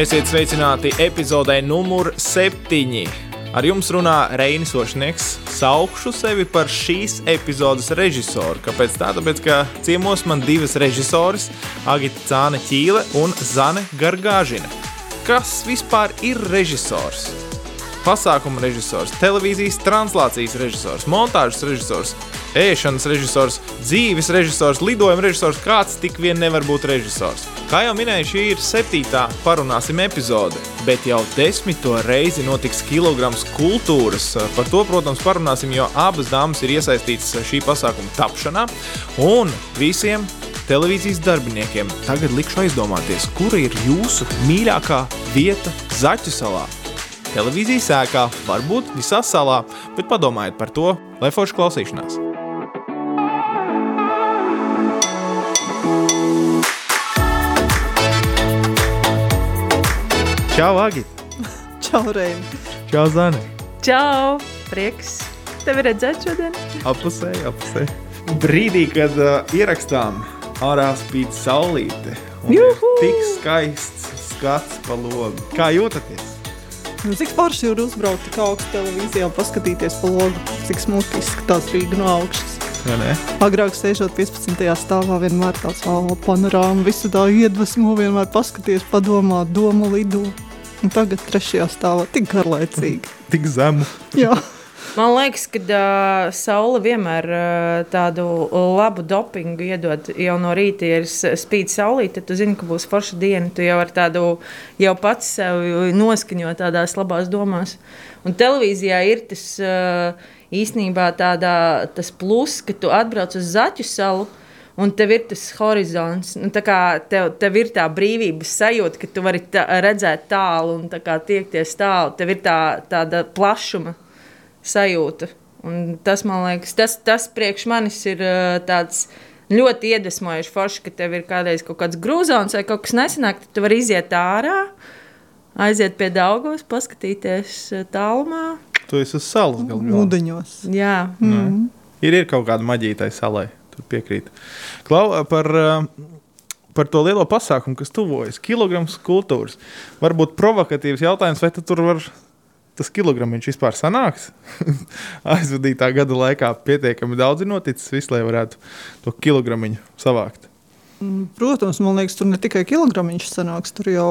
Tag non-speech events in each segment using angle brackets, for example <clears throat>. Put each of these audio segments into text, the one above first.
Esiet sveicināti epizodē numur 7. Ar jums runā Reinis Ošnieks. Saukšu sevi par šīs epizodes režisoru. Kāpēc tā? Tāpēc, ka ciemos man divas režisoras, Agita Cāne Ķīle un Zane Gargāžina. Kas vispār ir režisors? Pasākuma režisors, televīzijas translācijas režisors, montāžas režisors, ēšanas režisors, dzīves režisors, lidojuma režisors, kāds tik vien nevar būt režisors. Kā jau minēju, šī ir septītā parunāsim epizode, bet jau desmito reizi notiks kilograms kultūras. Par to, protams, parunāsim, jo abas dāmas ir iesaistītas šī pasākuma tapšanā un visiem televīzijas darbiniekiem tagad likšu aizdomāties, kura ir jūsu mīļākā vieta Zaķu salā. Televīzijas ēkā, varbūt visā salā, bet padomājiet par to, lai forši klausīšanās. Čau, Agi! <laughs> Čau, Reini! Čau, Zane! Čau! Prieks tevi redzēt šodien! Apusēji, apusēji. Brīdī, kad uh, ierakstām, ārā spīd saulīte. Tik skaists skats pa logu. Kā jūtaties? Nu, cik forši ir uzbraukt tik augstu televīzijā un paskatīties pa logu, cik smuki izskatās Rīga no augšas. Agrāk sēžot 15. stāvā, vienmēr tāds āla panorāma, visu tā iedvesmo, vienmēr paskaties, padomā, doma lido. Un tagad trešajā stāvā tik garlaicīgi. Tik zemu. Jā. <laughs> Man liekas, ka uh, saule vienmēr uh, tādu labu dopingu iedod. Jau no rīta, ir spīd saulīt, tad tu zini, ka būs forša diena. Tu jau ar tādu jau pats sevi noskaņo tādās labās domās. Un televīzijā ir tas uh, īstenībā tādā, tas plus, ka tu atbrauc uz Zaķu salu. Un tev ir tas horizons, nu, tā kā tev, tev ir tā brīvības sajūta, ka tu vari tā, redzēt tālu un tā kā tiekties tālu. Tev ir tā, tāda plašuma sajūta. Un tas, man liekas, tas, tas priekš manis ir uh, tāds ļoti iedvesmojošs forši, ka tev ir kādreiz kaut kāds grūzons vai kaut kas nesenāk, tad tu vari iziet ārā, aiziet pie daugos, paskatīties uh, tālumā. Tu esi uz salas galu galā. Ūdeņos. Jā, Mm. Ir, ir kaut kāda maģija tai salai. Tur piekrīt. Klau, par, uh, par to lielo pasākumu, kas tuvojas. Kilograms kultūras. Varbūt provokatīvs jautājums, vai tu tur var tas kilograms vispār sanāks? <laughs> Aizvadītā gada laikā pietiekami daudz ir noticis, visu, lai varētu to kilogramu savākt. Mm, Protams, man liekas, tur ne tikai kilogramiņš sanāks, tur jau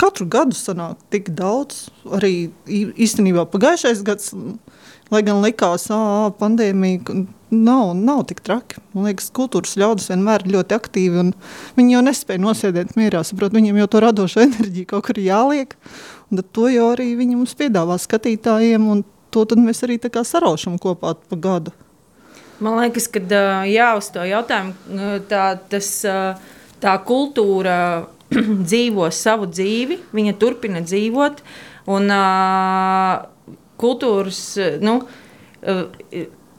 katru gadu sanāk tik daudz. Arī īstenībā pagājušais gads, lai gan likās, ka pandēmija nav, nav tik traki. Man liekas, kultūras ļaudis vienmēr ir ļoti aktīvi. un Viņi jau nespēja nosēdēt mierā. Saprot, viņiem jau to radošo <laughs> enerģiju kaut kur jāliek. un tad To jau arī viņi mums piedāvā skatītājiem, un to mēs arī saraušam kopā pa gadu. Man liekas, ka jā, uz to jautājumu tā, tas, tā kultūra <clears throat> dzīvo savu dzīvi, viņa turpina dzīvot. Un kultūras, nu,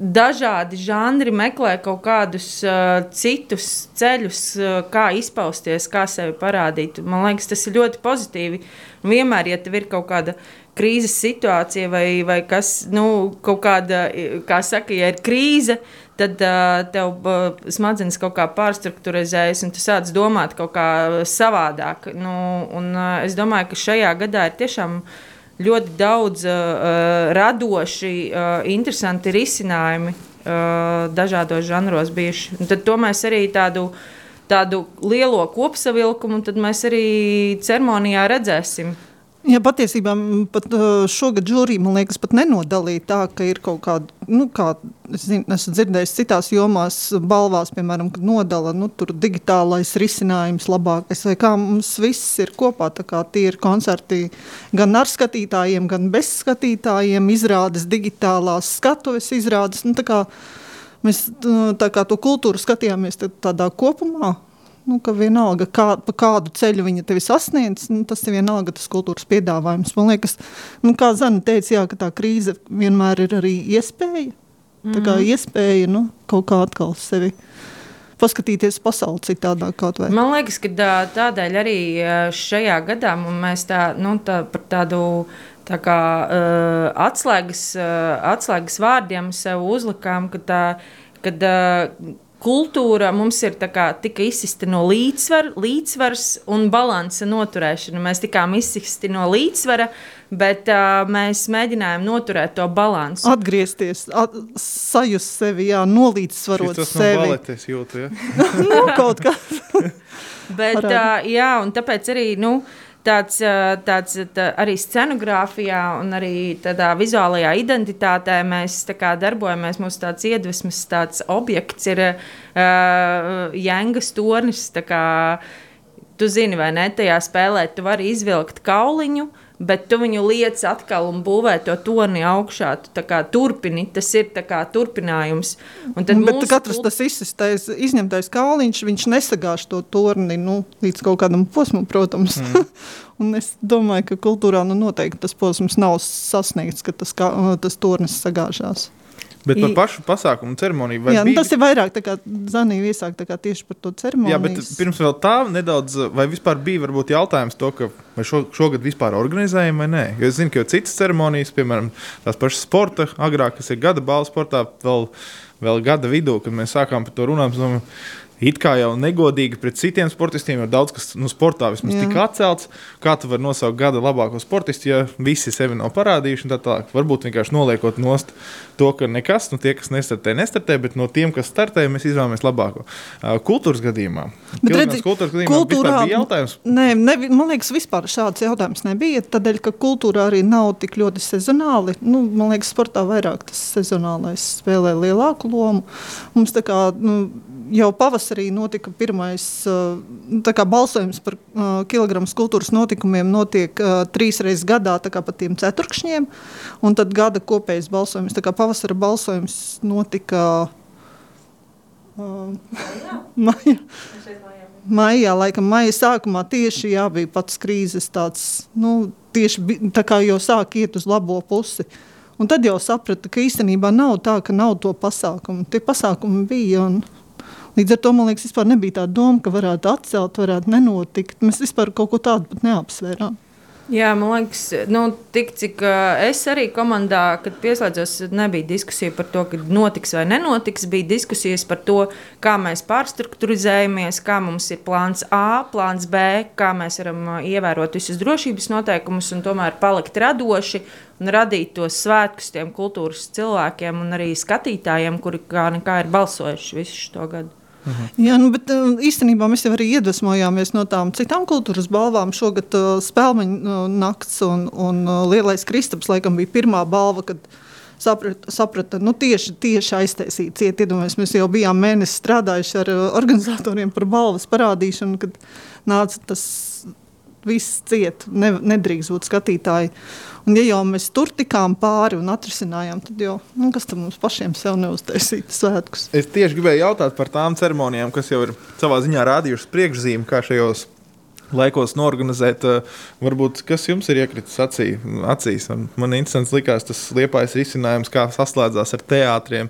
dažādi žanri meklē kaut kādus uh, citus ceļus, uh, kā izpausties, kā sevi parādīt. Man liekas, tas ir ļoti pozitīvi. Vienmēr, ja tev ir kaut kāda krīzes situācija vai, vai kas, nu, kaut kāda, kā saka, ja ir krīze, tad uh, tev uh, smadzenes kaut kā pārstruktūrizējas un tu sāc domāt kaut kā savādāk. Nu, un, uh, es domāju, ka šajā gadā ir tiešām ļoti daudz uh, radoši, uh, interesanti risinājumi uh, dažādos žanros bijuši. Un tad mēs arī tādu, tādu lielo kopsavilkumu, tad mēs arī ceremonijā redzēsim. Jā, patiesībā pat uh, šogad žūrija, man liekas, pat nenodalīja tā, ka ir kaut kāda, nu, kā es zinu, esmu dzirdējis citās jomās, balvās, piemēram, kad nodala, nu, tur digitālais risinājums labākais, vai kā mums viss ir kopā, tā kā tie ir koncerti gan ar skatītājiem, gan bez skatītājiem, izrādes digitālās skatuves izrādes, nu, tā kā mēs tā kā to kultūru skatījāmies tādā kopumā, Nu, ka vienalga, kā, pa kādu ceļu viņa tevi sasniedz, nu, tas ir vienalga tas kultūras piedāvājums. Man liekas, nu, kā Zana teica, jā, ka tā krīze vienmēr ir arī iespēja. Tā kā iespēja nu, kaut kā atkal sevi paskatīties pasauli citādāk kaut vai. Man liekas, ka tā, tādēļ arī šajā gadā mēs tā, nu, tā, par tādu tā kā, uh, atslēgas, uh, atslēgas vārdiem sev uzlikām, ka tā, kad, uh, kultūra mums ir kā, tika izsista no līdzsvara, līdzsvars un balansa noturēšana. Mēs tikām izsisti no līdzsvara, bet uh, mēs mēģinājām noturēt to balansu. Atgriezties, at, sajust sevi, jā, nolīdzsvarot Tas sevi. no baletes jūtu, ja? <laughs> nu, kaut kā. <laughs> Bet, uh, jā, un tāpēc arī nu, tāds, tāds tā, arī scenogrāfijā un arī tādā vizuālajā identitātē mēs kā darbojamies. Mūsu tāds iedvesmas tāds objekts ir uh, Jēngas tornis. kā Tu zini, vai ne? Tajā spēlē tu vari izvilkt kauliņu, bet tu viņu liec atkal un būvē to torni augšā. Tu kā turpini, tas ir tā kā turpinājums. Un tad Bet katrs tas izsistais, izņemtais kauliņš, viņš nesagāž to torni nu, līdz kaut kādam posmam, protams. Mm. <laughs> Un es domāju, ka kultūrā nu, noteikti tas posms nav sasniegts, ka tas, kā, tas tornis sagāžās. Bet par pašu pasākumu ceremoniju. Jā, nu, bija- tas ir vairāk tā kā Zanija iesāk tā kā tieši par to ceremoniju. Jā, bet pirms vēl tā nedaudz, vai vispār bija varbūt jautājums to, ka vai šo, šogad vispār organizējam vai nē. Jo es zinu, ka jau citas ceremonijas, piemēram, tās pašas sporta, agrāk, kas ir gada balva sportā, vēl, vēl gada vidū, kad mēs sākām par to runāt, domāju, It kā jau negodīgi pret citiem sportistiem, jo daudz kas nu, sportā vismaz Jā. tika atcelts. Kā tu vari nosaukt gada labāko sportistu, ja visi sevi nav parādījuši? Tā tālāk. Varbūt vienkārši noliekot nost to, ka nekas, nu tie, kas nestartē, nestartē, bet no tiem, kas startē, mēs izvēlamies labāko. Kultūras gadījumā. Bet redzi, kultūras gadījumā kultūrā... bija jautājums. Nē, ne, man liekas, vispār šāds jautājums nebija. Tādēļ, ka kultūra arī nav tik ļoti sezonāli. Nu, man liekas, sportā vairāk tas sezonālais spēlē lielāku lomu. Mums tā kā, nu, jau pavasarī notika pirmais uh, nu, balsojums par uh, kilogramu kultūras notikumiem. Notiek uh, trīs reizes gadā, tā kā pa tiem ceturkšņiem. Un tad gada kopējais balsojums. Tā kā pavasara balsojums notika. <laughs> Maijā. Maijā, laikam, maija sākumā tieši jā, bija pats krīzes tāds, nu, tieši tā kā jau sāk iet uz labo pusi. Un tad jau sapratu, ka īstenībā nav tā, ka nav to pasākumu. Tie pasākumi bija. Un, līdz ar to man liekas, vispār nebija tā doma, ka varētu atcelt, varētu nenotikt. Mēs vispār kaut ko tādu pat neapsvērām. Jā, man liekas, nu, tik cik es arī komandā, kad pieslēdzos, nebija diskusija par to, ka notiks vai nenotiks. Bija diskusijas par to, kā mēs pārstruktūrizējamies, kā mums ir plāns A, plāns B, kā mēs varam ievērot visus drošības noteikumus un tomēr palikt radoši un radīt tos svētkus tiem kultūras cilvēkiem un arī skatītājiem, kuri kā nekā ir balsojuši visu šo gadu. Jā, nu, bet uh, īstenībā mēs jau arī iedvesmojāmies no tām citām kultūras balvām. Šogad uh, spēļu uh, nakts un, un uh, lielais kristaps laikam bija pirmā balva. Kad Saprata, saprata nu tieši, tieši aiztaisīt ciet. Iedomājamies, mēs jau bijām mēnesi strādājuši ar uh, organizatoriem par balvas parādīšanu, kad nāca tas viss ciet, ne, nedrīkst būt skatītāji. Un, ja jau mēs tur tikām pāri un atrisinājām, tad jau nu, kas tam mums pašiem sev neuztaisīt svētkus? Es tieši gribēju jautāt par tām ceremonijām, kas jau ir savā ziņā rādījušas priekšzīmi, kā šajos laikos norganizēt. eh, Varbūt kas jums ir iekritis acī, acīs. Man interesants likās tas liepais risinājums, kā saslēdzās ar teātriem.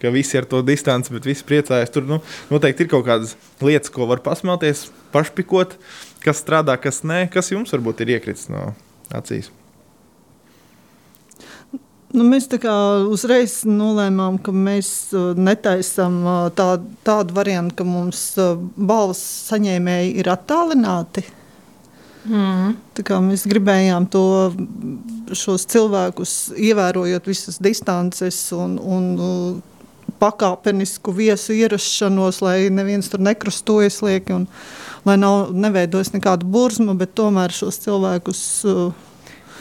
Ka visi ar to distanci, bet visi priecājas. Tur nu, noteikti ir kaut kādas lietas, ko var pasmelties, pašpikot, kas strādā, kas nē. Kas jums varbūt ir iekritis no acīs? Nu, mēs tā kā uzreiz nolēmām, ka mēs uh, netaisām uh, tā, tādu variantu, ka mums uh, balvas saņēmēji ir attālināti. Mm. Mēs gribējām to, šos cilvēkus, ievērojot visas distances un, un pakāpenisku viesu ierašanos, lai neviens tur nekrustojas lieki un lai nav neveidojas nekāda burzma, bet tomēr šos cilvēkus uh,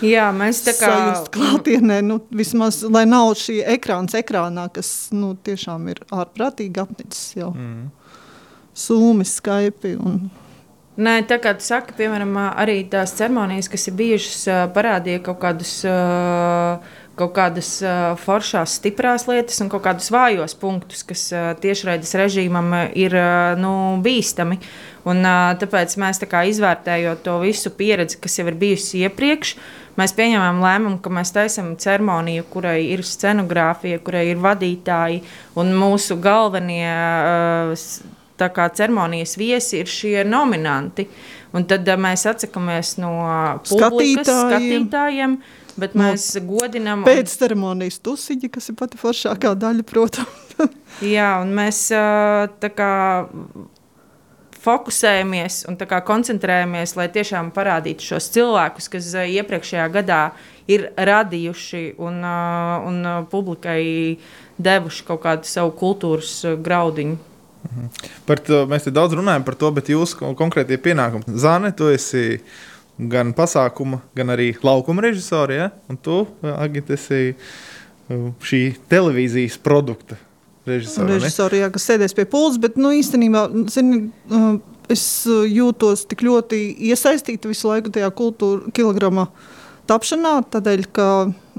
Jā, mēs tā kā sajust klātienē, nu, vismaz, lai nav šī ekrāns ekrānā, kas nu, tiešām ir ārprātīgi apnicis jau. Mm. Sūmi, Skype un Nē, tā kā tu saki, piemēram, arī tās ceremonijas, kas ir bijušas, parādīja kaut kādus. ā, Kaut kādas uh, foršās, stiprās lietas un kaut kādus vājos punktus, kas uh, tiešraides režīmam uh, ir uh, nu, bīstami. Un, tāpēc mēs tā izvērtējot to visu pieredzi, kas jau ir bijusi iepriekš, mēs pieņēmām lēmumu, ka mēs taisām ceremoniju, kurai ir scenogrāfija, kurai ir vadītāji un mūsu galvenie kā ceremonijas viesi ir šie nominanti. Un tad mēs atsakāmies no publikas, Skatītājiem. skatītājiem, bet No mēs godinām. un- pēc ceremonijas tusiņa, kas ir pati foršākā daļa, protams. <laughs> Jā, un mēs tā kā fokusējamies un koncentrējamies, lai tiešām parādītu šos cilvēkus, kas uh, iepriekšējā gadā ir radījuši un, uh, un uh, publikai devuši kaut kādu savu kultūras graudiņu. Par to, mēs te daudz runājam par to, bet jūsu kon- konkrētie pienākumi. Zāne, tu esi gan pasākuma, gan arī laukuma režisori, ja? un tu, Agita, esi šī televīzijas produkta režisore. ne? Režisori, jā, kas sēdēs pie pults, bet nu, īstenībā zini, uh, es uh, jūtos tik ļoti iesaistīta visu laiku tajā kultūra kilograma tapšanā, tādēļ, ka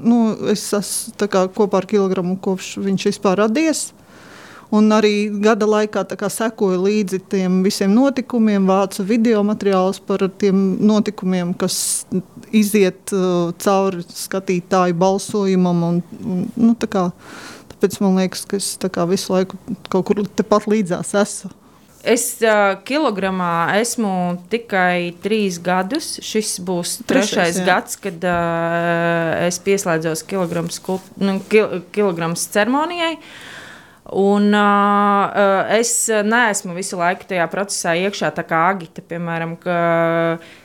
nu, es esmu kā kopā ar kilogramu kopš viņš vispār radies. Un arī gada laikā kā sekoju līdzi tiem visiem notikumiem, vācu video materiālus par tiem notikumiem, kas iziet uh, cauri skatītāju balsojumam. Un, un, nu, tāpēc man liekas, ka es visu laiku kaut kur tepat līdzās esmu. Es uh, kilogramā esmu tikai trīs gadus. Šis būs Trešais, trešais jā. gads, kad uh, es pieslēdzos kilogramu skult- nu, kil, kilograms ceremonijai. Un, uh, es neesmu visu laiku tajā procesā iekšā, tā kā agita, piemēram, ka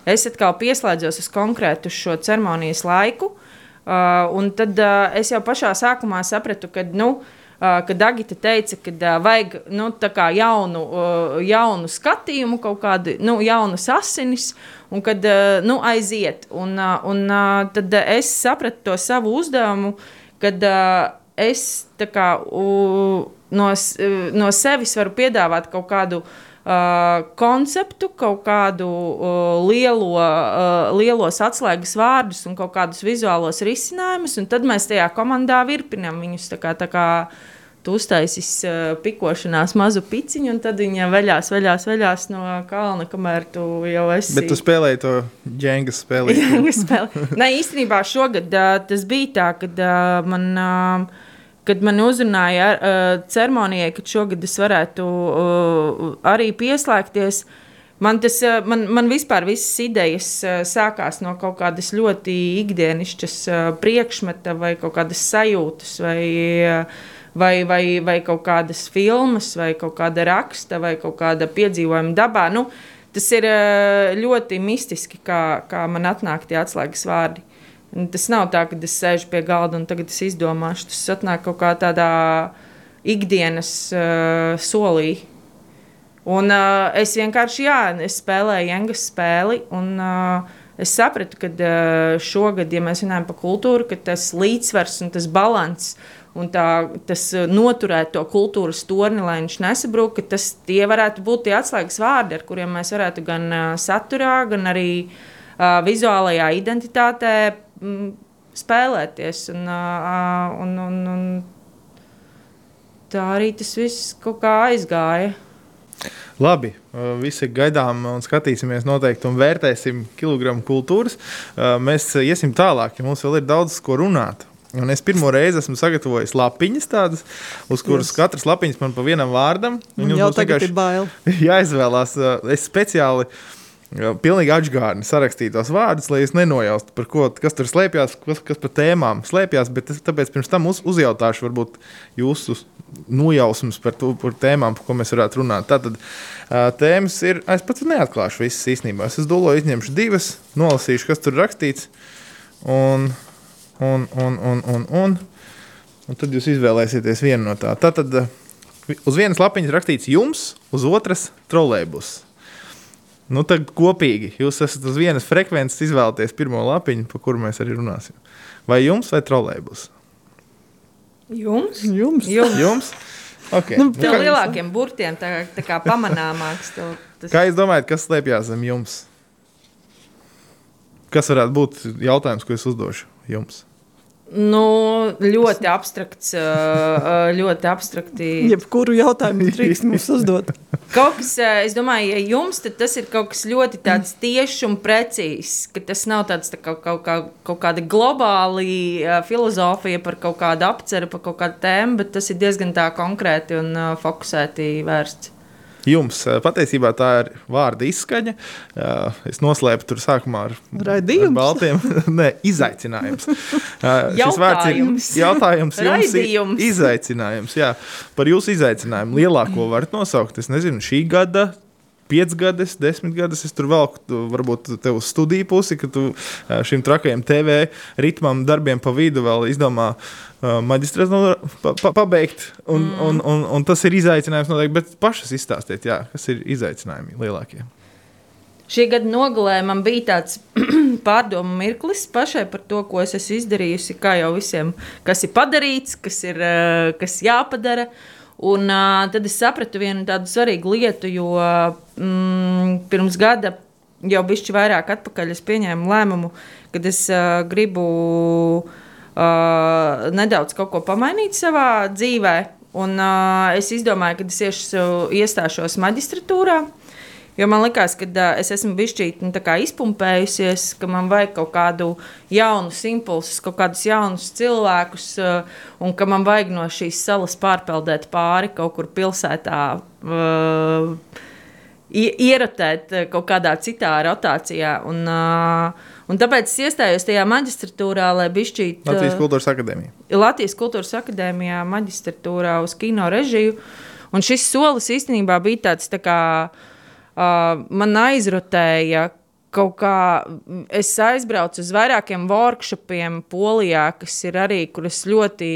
es atkal pieslēdzos uz konkrētu šo ceremonijas laiku. Uh, un tad uh, es jau pašā sākumā sapratu, ka, nu, uh, kad Agita teica, ka uh, vajag nu, jaunu, uh, jaunu skatījumu, kaut kādu nu, jaunu asinis, un kad uh, nu, aiziet. Un, uh, un uh, tad uh, es sapratu to savu uzdevumu, kad uh, es kā, uh, no, uh, no sevis varu piedāvāt kaut kādu. Uh, konceptu, kaut kādu uh, lielo, uh, lielos atslēgas vārdus un kaut kādus vizuālos risinājumus, un tad mēs tajā komandā virpinām viņus tā kā, tā kā tu uztaisīsi uh, pikošanās mazu piciņu, un tad viņa veļās, veļās, veļās no kalna, kamēr tu jau esi. Bet tu spēlēji to ģēngas <laughs> spēli. Nē, īstenībā šogad uh, tas bija tā, kad uh, man. Uh, Kad man uzrunāja uh, ceremonijai, ka šogad es varētu uh, arī pieslēgties, man tas, uh, man, man vispār visas idejas uh, sākās no kaut kādas ļoti ikdienišķas uh, priekšmeta vai kaut kādas sajūtas vai, uh, vai, vai, vai kaut kādas filmas vai kaut kāda raksta vai kaut kāda piedzīvojuma dabā. Nu, tas ir uh, ļoti mistiski, kā, kā man atnāk tie atslēgas vārdi. Tas nav tā, ka es sēžu pie galda un tagad es izdomāšu. Tas atnāk kaut kā tādā ikdienas uh, solī. Un uh, es vienkārši, jā, es spēlēju Jengas spēli. Un, uh, es sapratu, ka uh, šogad, ja mēs runājam par kultūru, ka tas līdzsvars un tas līdzsvars un tā, tas noturēt to kultūras torni, lai viņš nesabrūk, ka tas tie varētu būt tie atslēgas vārdi, ar kuriem mēs varētu gan uh, saturā, gan arī uh, vizuālajā identitātē spēlēties. Un, un, un, un tā arī tas viss kaut kā aizgāja. Labi, visi gaidām un skatīsimies noteikti un vērtēsim kilogramu kultūras. Mēs iesim tālāk, jo mums vēl ir daudz ko runāt. Un es pirmo reizi esmu sagatavojis lapiņas, tādas, uz kuras Jūs. katrs lapiņas man pa vienam vārdam. jums jau tagad vienkārši ir bail. <laughs> jāizvēlās. Es speciāli uh, pilnīgi atgādni sarakstīju tos vārdus, lai es nenojaustu, par ko, tur slēpjas, kas, kas par tēmām slēpjas. Tāpēc pirms tam uz, uzjautāšu varbūt jūsu nojausmas par, to, par tēmām, par ko mēs varētu runāt. Tātad tēmas ir, es pats neatklāšu visas īstenībā. Es domāju, izņemšu divas, nolasīšu, kas tur rakstīts. Un, un, un, un, un, un, un tad jūs izvēlēsieties vienu no tām. Tātad uz vienas lapiņas rakstīts jums, uz otras trolēļus. Nu, tad kopīgi jūs esat uz vienas frekvences izvēlēties pirmo lapiņu, par kuru mēs arī runāsim. Vai jums vai trolēļus? Jums? Jums? Jums. Jums? Okay. Nu, Nu, Tev kā, lielākiem burtiem tā, tā kā pamanāmāks. Tev, tas... kā jūs domājat, kas slēpjas zem jums? Kas varētu būt jautājums, ko es uzdošu jums? Nu, ļoti abstrakts, ā, ā, ļoti abstrakti. Jebkuru jautājumu drīkst mums uzdot. Kaut kas, ā, es domāju, ja jums tas ir kaut kas ļoti tāds tieši un precīzs, ka tas nav tāds tā kā, kaut, kā, kaut kāda globāla filozofija par kaut kādu apceru, par kaut kādu tēmu, bet tas ir diezgan tā konkrēti un fokusēti vērsts. Jums. Patiesībā tā ir vārda izskaņa. Es noslēpu tur sākumā ar, Raidījums. ar baltiem. <laughs> Nē, izaicinājums. Šis vārds ir Jautājums. jautājums jums. Raidījums. Izaicinājums, jā. Par jūsu izaicinājumu lielāko varat nosaukt. Es nezinu, šī gada. Pieci gadus, desmit gadus es tur velku, tu- varbūt te uz studiju pusi, ka tu šim trakajam TV ritmam, darbiem pa vidu vēl izdomā uh, maģistrātu pa, pa, pabeigt. Un, mm. un, un, un tas ir izaicinājums noteikti, bet pašas izstāstiet, jā, kas ir izaicinājumi lielākie. Šī gada nogalē man bija tāds <clears throat> pārdomu mirklis pašai par to, ko es esmu izdarījusi. Kā jau visiem, kas ir padarīts, kas ir kas jāpadara. Un uh, tad es sapratu vienu tādu svarīgu lietu, jo mm, pirms gada, jau bišķi vairāk atpakaļ, es pieņēmu lēmumu, ka es uh, gribu uh, nedaudz kaut ko pamainīt savā dzīvē. Un, uh, es izdomāju, ka es iešu, iestāšos maģistratūrā. Jo man liekas, ka uh, es esmu bijis nu, izpumpējusies, ka man vajag kaut kādu jaunu impulsu, kaut kādus jaunus cilvēkus, uh, un ka man vajag no šīs salas pārpeldēt pāri kaut kur pilsētā. Uh, Ierotēt uh, kaut kādā citā rotācijā. Un, uh, un tāpēc es iestājos tajā maģistratūrā, lai bišķīt, Latvijas Kultūras Akadēmija. Latvijas Kultūras Akadēmijā, maģistratūrā uz kino režiju. Un šis solis īstenībā bija tāds, tā kā uh, man aizrotēja. Kaut kā es aizbraucu uz vairākiem workshopiem Polijā, kas ir arī, kuras ļoti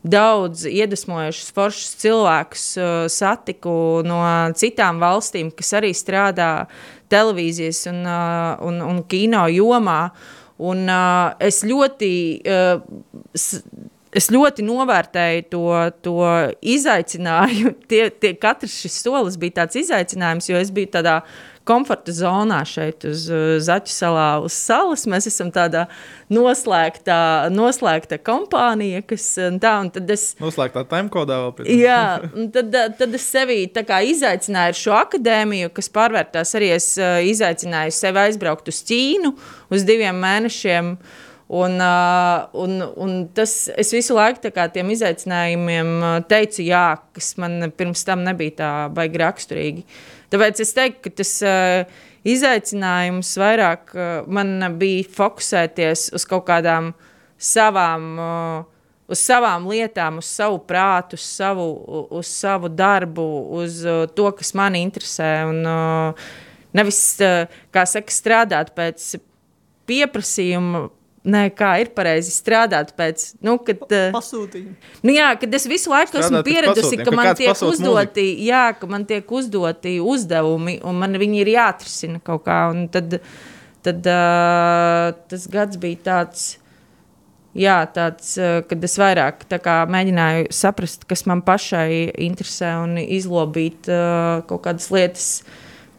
daudz iedvesmojušus, foršus cilvēkus uh, satiku no citām valstīm, kas arī strādā televīzijas un, uh, un, un kino jomā. Un, uh, es ļoti uh, Es ļoti novērtēju to, to izaicinājumu. <laughs> Tie, tie, katrs šis solis bija tāds izaicinājums, jo es biju tādā komforta zonā šeit, uz uh, Zaķu salā, uz salas. Mēs esam tādā noslēgtā, noslēgta kompānija, kas uh, tā, un tad es. Noslēgtā timekodā vēl pēc tam. Jā, tad, ā, tad es sevi tā kā izaicināju ar šo akadēmiju, kas pārvērtās arī. Es izaicināju sevi aizbraukt uz Ķīnu uz diviem mēnešiem. Un, un, un tas es visu laiku tiem izaicinājumiem teicu, jā, kas man pirms tam nebija tā baigi raksturīgi. Tāpēc es teiktu, ka tas ā, izaicinājums vairāk ā, man bija fokusēties uz kaut kādām savām. ā, uz savām lietām, uz savu prātu, uz savu, uz savu darbu, uz uh, to, kas man interesē. Un, uh, nevis, uh, kā saka, strādāt pēc pieprasījuma. Nē, kā ir pareizi strādāt pēc, nu, kad, uh, Pasūtījumu. nu, jā, kad es visu laiku esmu Strādāt pēc pieradusi, pasūtījuma, ka ka man tiek uzdoti, jā, ka man tiek uzdoti uzdevumi, un man viņi ir jāatrisina kaut kā. un Tad, tad uh, tas gads bija tāds, jā, tāds, uh, kad es vairāk tā kā, mēģināju saprast, kas man pašai interesē, un izlobīt uh, kaut kādas lietas,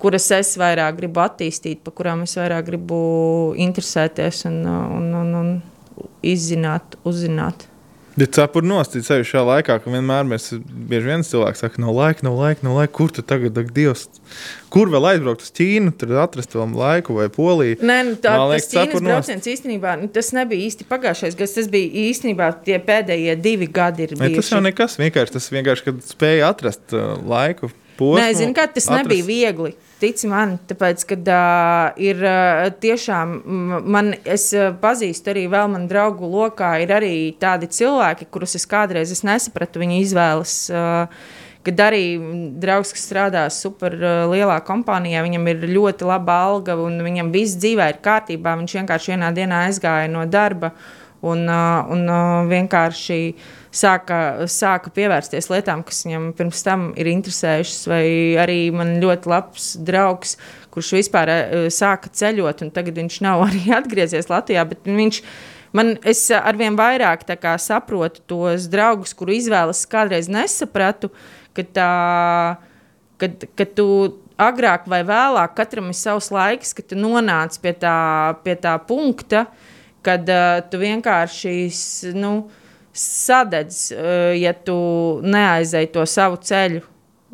kuras es vairāk gribu attīstīt, par kurām es vairāk gribu interesēties un, un, un, un izzināt, uzzināt. Bet cepur nost, it sevišķi šajā laikā, ka vienmēr mēs bieži vien cilvēki saka, nav laika, nav laika, nav laika. Kur tu tagad, ak, Dievs? Kur vēl aizbraukt uz Ķīnu, tur atrast vēl laiku vai Poliju? Nē, nu, tā Man liekas, tas nost. brauciens īstenībā nu, tas nebija īsti pagājušais gads. Tas bija īstenībā tie pēdējie divi gadi. ir Ne, tas bijuši. jau nekas, vienkārši tas vienkārši, kad spēja atrast uh, laiku. Posmu, Nē, zinu, kā, tas atrast- nebija viegli. Tici man, tāpēc, ka uh, ir uh, tiešām, man, es uh, pazīstu arī vēl manu draugu lokā, ir arī tādi cilvēki, kurus es kādreiz es nesapratu viņa izvēles. Uh, Kad arī draugs, kas strādā super uh, lielā kompānijā, viņam ir ļoti laba alga un viņam viss dzīvē ir kārtībā. Viņš vienkārši vienā dienā aizgāja no darba un, uh, un uh, vienkārši sāka, sāka pievērsties lietām, kas viņam pirms tam ir interesējušas. Vai arī man ļoti labs draugs, kurš vispār uh, sāka ceļot, un tagad viņš nav <laughs> arī atgriezies Latvijā. Viņš, man, es arvien vairāk saprotu tos draugus, kuru izvēles kādreiz nesapratu, ka tā, kad, kad tu agrāk vai vēlāk, katram ir savs laiks, kad tu nonāc pie tā, pie tā punkta, kad uh, tu vienkārši nu, sadedz, uh, ja tu neaizēji to savu ceļu.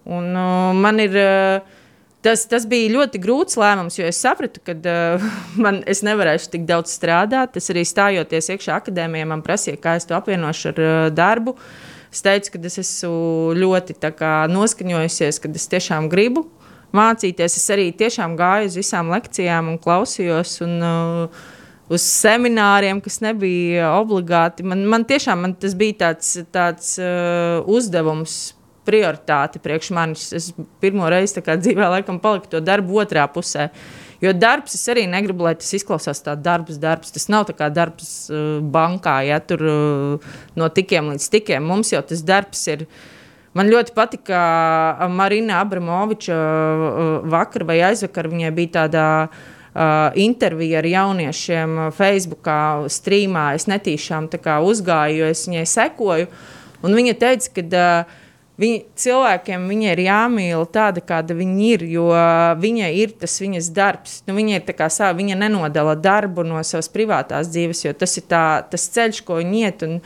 Un, uh, man ir uh, tas, tas bija ļoti grūts lēmums, jo es sapratu, ka uh, <laughs> man, es nevarēšu tik daudz strādāt. Es arī stājoties iekšā akadēmijā, man prasīja, kā es to apvienošu ar uh, darbu. Es teicu, ka es esmu ļoti kā, noskaņojusies, ka es tiešām gribu mācīties. Es arī tiešām gāju uz visām lekcijām un klausījos. Un, uh, Uz semināriem, kas nebija obligāti. Man, man tiešām man tas bija tāds, tāds uh, uzdevums prioritāte priekš manis. Es pirmo reizi dzīvē laikam paliku to darbu otrā pusē. Jo darbs, es arī negribu, lai tas izklausās kā darbs, darbs. Tas nav kā darbs uh, bankā, ja tur uh, no tikiem līdz tikiem. Mums jau tas darbs ir. Man ļoti patika Marina Abramoviča uh, vakar vai aizvakar. Viņai bija tāda uh, intervija ar jauniešiem Facebookā, streamā. Es netīšām uzgāju, jo es viņai sekoju. Viņa teica, ka uh, Viņi, cilvēkiem viņa ir jāmīl tāda, kāda viņa ir, jo viņa ir tas viņas darbs. Nu, viņa ir sava, viņa nenodala darbu no savas privātās dzīves, jo tas ir tā, tas ceļš, ko viņa iet. Un,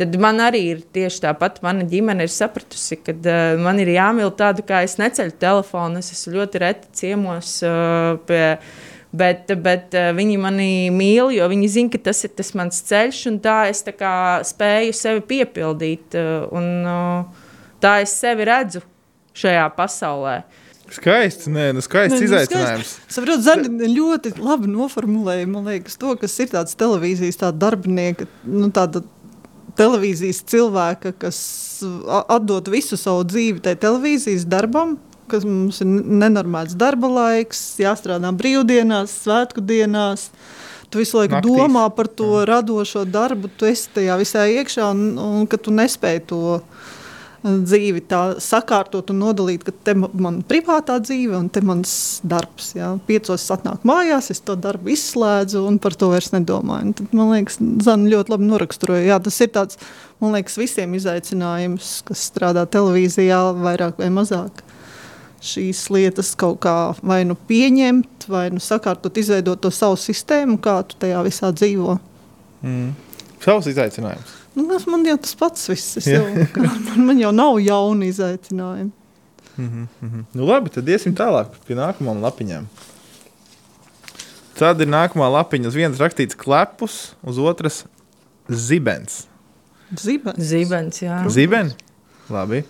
Tad man arī ir tieši tāpat. Mana ģimene ir sapratusi, ka uh, man ir jāmīl tādu, kā es neceļu telefonu. Es esmu ļoti reti ciemos uh, pie Bet, bet uh, viņi mani mīl, jo viņi zina, ka tas ir tas mans ceļš, un tā es tā kā spēju sevi piepildīt. Uh, un, uh, Tā es sevi redzu šajā pasaulē. Skaists, nē, nu skaists nē, nu izaicinājums. Es saprotu, Zani ļoti labi noformulēja, man liekas, to, kas ir tāds televīzijas tāda darbinieka, nu tāda televīzijas cilvēka, kas atdod visu savu dzīvi tai televīzijas darbam, kas mums ir nenormāls darba laiks, jāstrādā brīvdienās, svētku dienās. Tu visu laiku Naktīs. domā par to Jā. radošo darbu, tu esi tajā visā iekšā un, un ka tu nespēji to dzīvi tā sakārtot un nodalīt, ka te man ir privātā dzīve un te mans darbs. Jā. Piecos atnāk mājās, es to darbu izslēdzu un par to vairs nedomāju. Un tad, man liekas, Zana ļoti labi noraksturoja. Jā, tas ir tāds, man liekas, visiem izaicinājums, kas strādā televīzijā vairāk vai mazāk. Šīs lietas kaut kā vai nu pieņemt, vai nu sakārtot, izveidot to savu sistēmu, kā tu tajā visā dzīvo. Mm. Savs izaicinājums. Nu, man jau tas pats viss. Jau, man, <laughs> man jau nav jauni izaicinājumi. Mm -hmm, mm -hmm. Nu, labi, tad iesim tālāk pie nākamām lapiņām. Tad ir nākamā lapiņa. Uz vienas rakstīts klepus, uz otras zibens. Zibens. Zibens, jā. Zibens? Labi.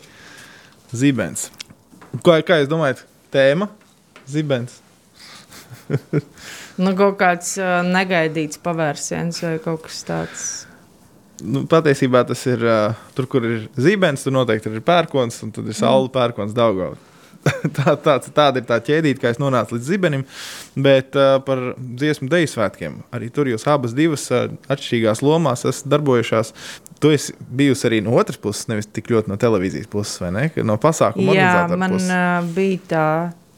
Zibens. Kā, kā jūs domājat, tēma? Zibens. nu, kaut kāds uh, negaidīts pavērsiens vai kaut kas tāds nu, patiesībā tas ir uh, tur, kur ir zīmēns, tur noteikti ir pērkons, un tad ir saule, mm. pērkons, daugā. <laughs> tā, tā, tāda ir tā ķēdīte, kā es nonācu līdz zibenim. Bet uh, par dziesmu deju svētkiem arī tur jūs abas divas uh, atšķirīgās lomās esat darbojušās. Tu esi bijusi arī no otras puses, nevis tik ļoti no televīzijas puses, vai ne? No pasākuma Jā, man puses. uh, bija tā,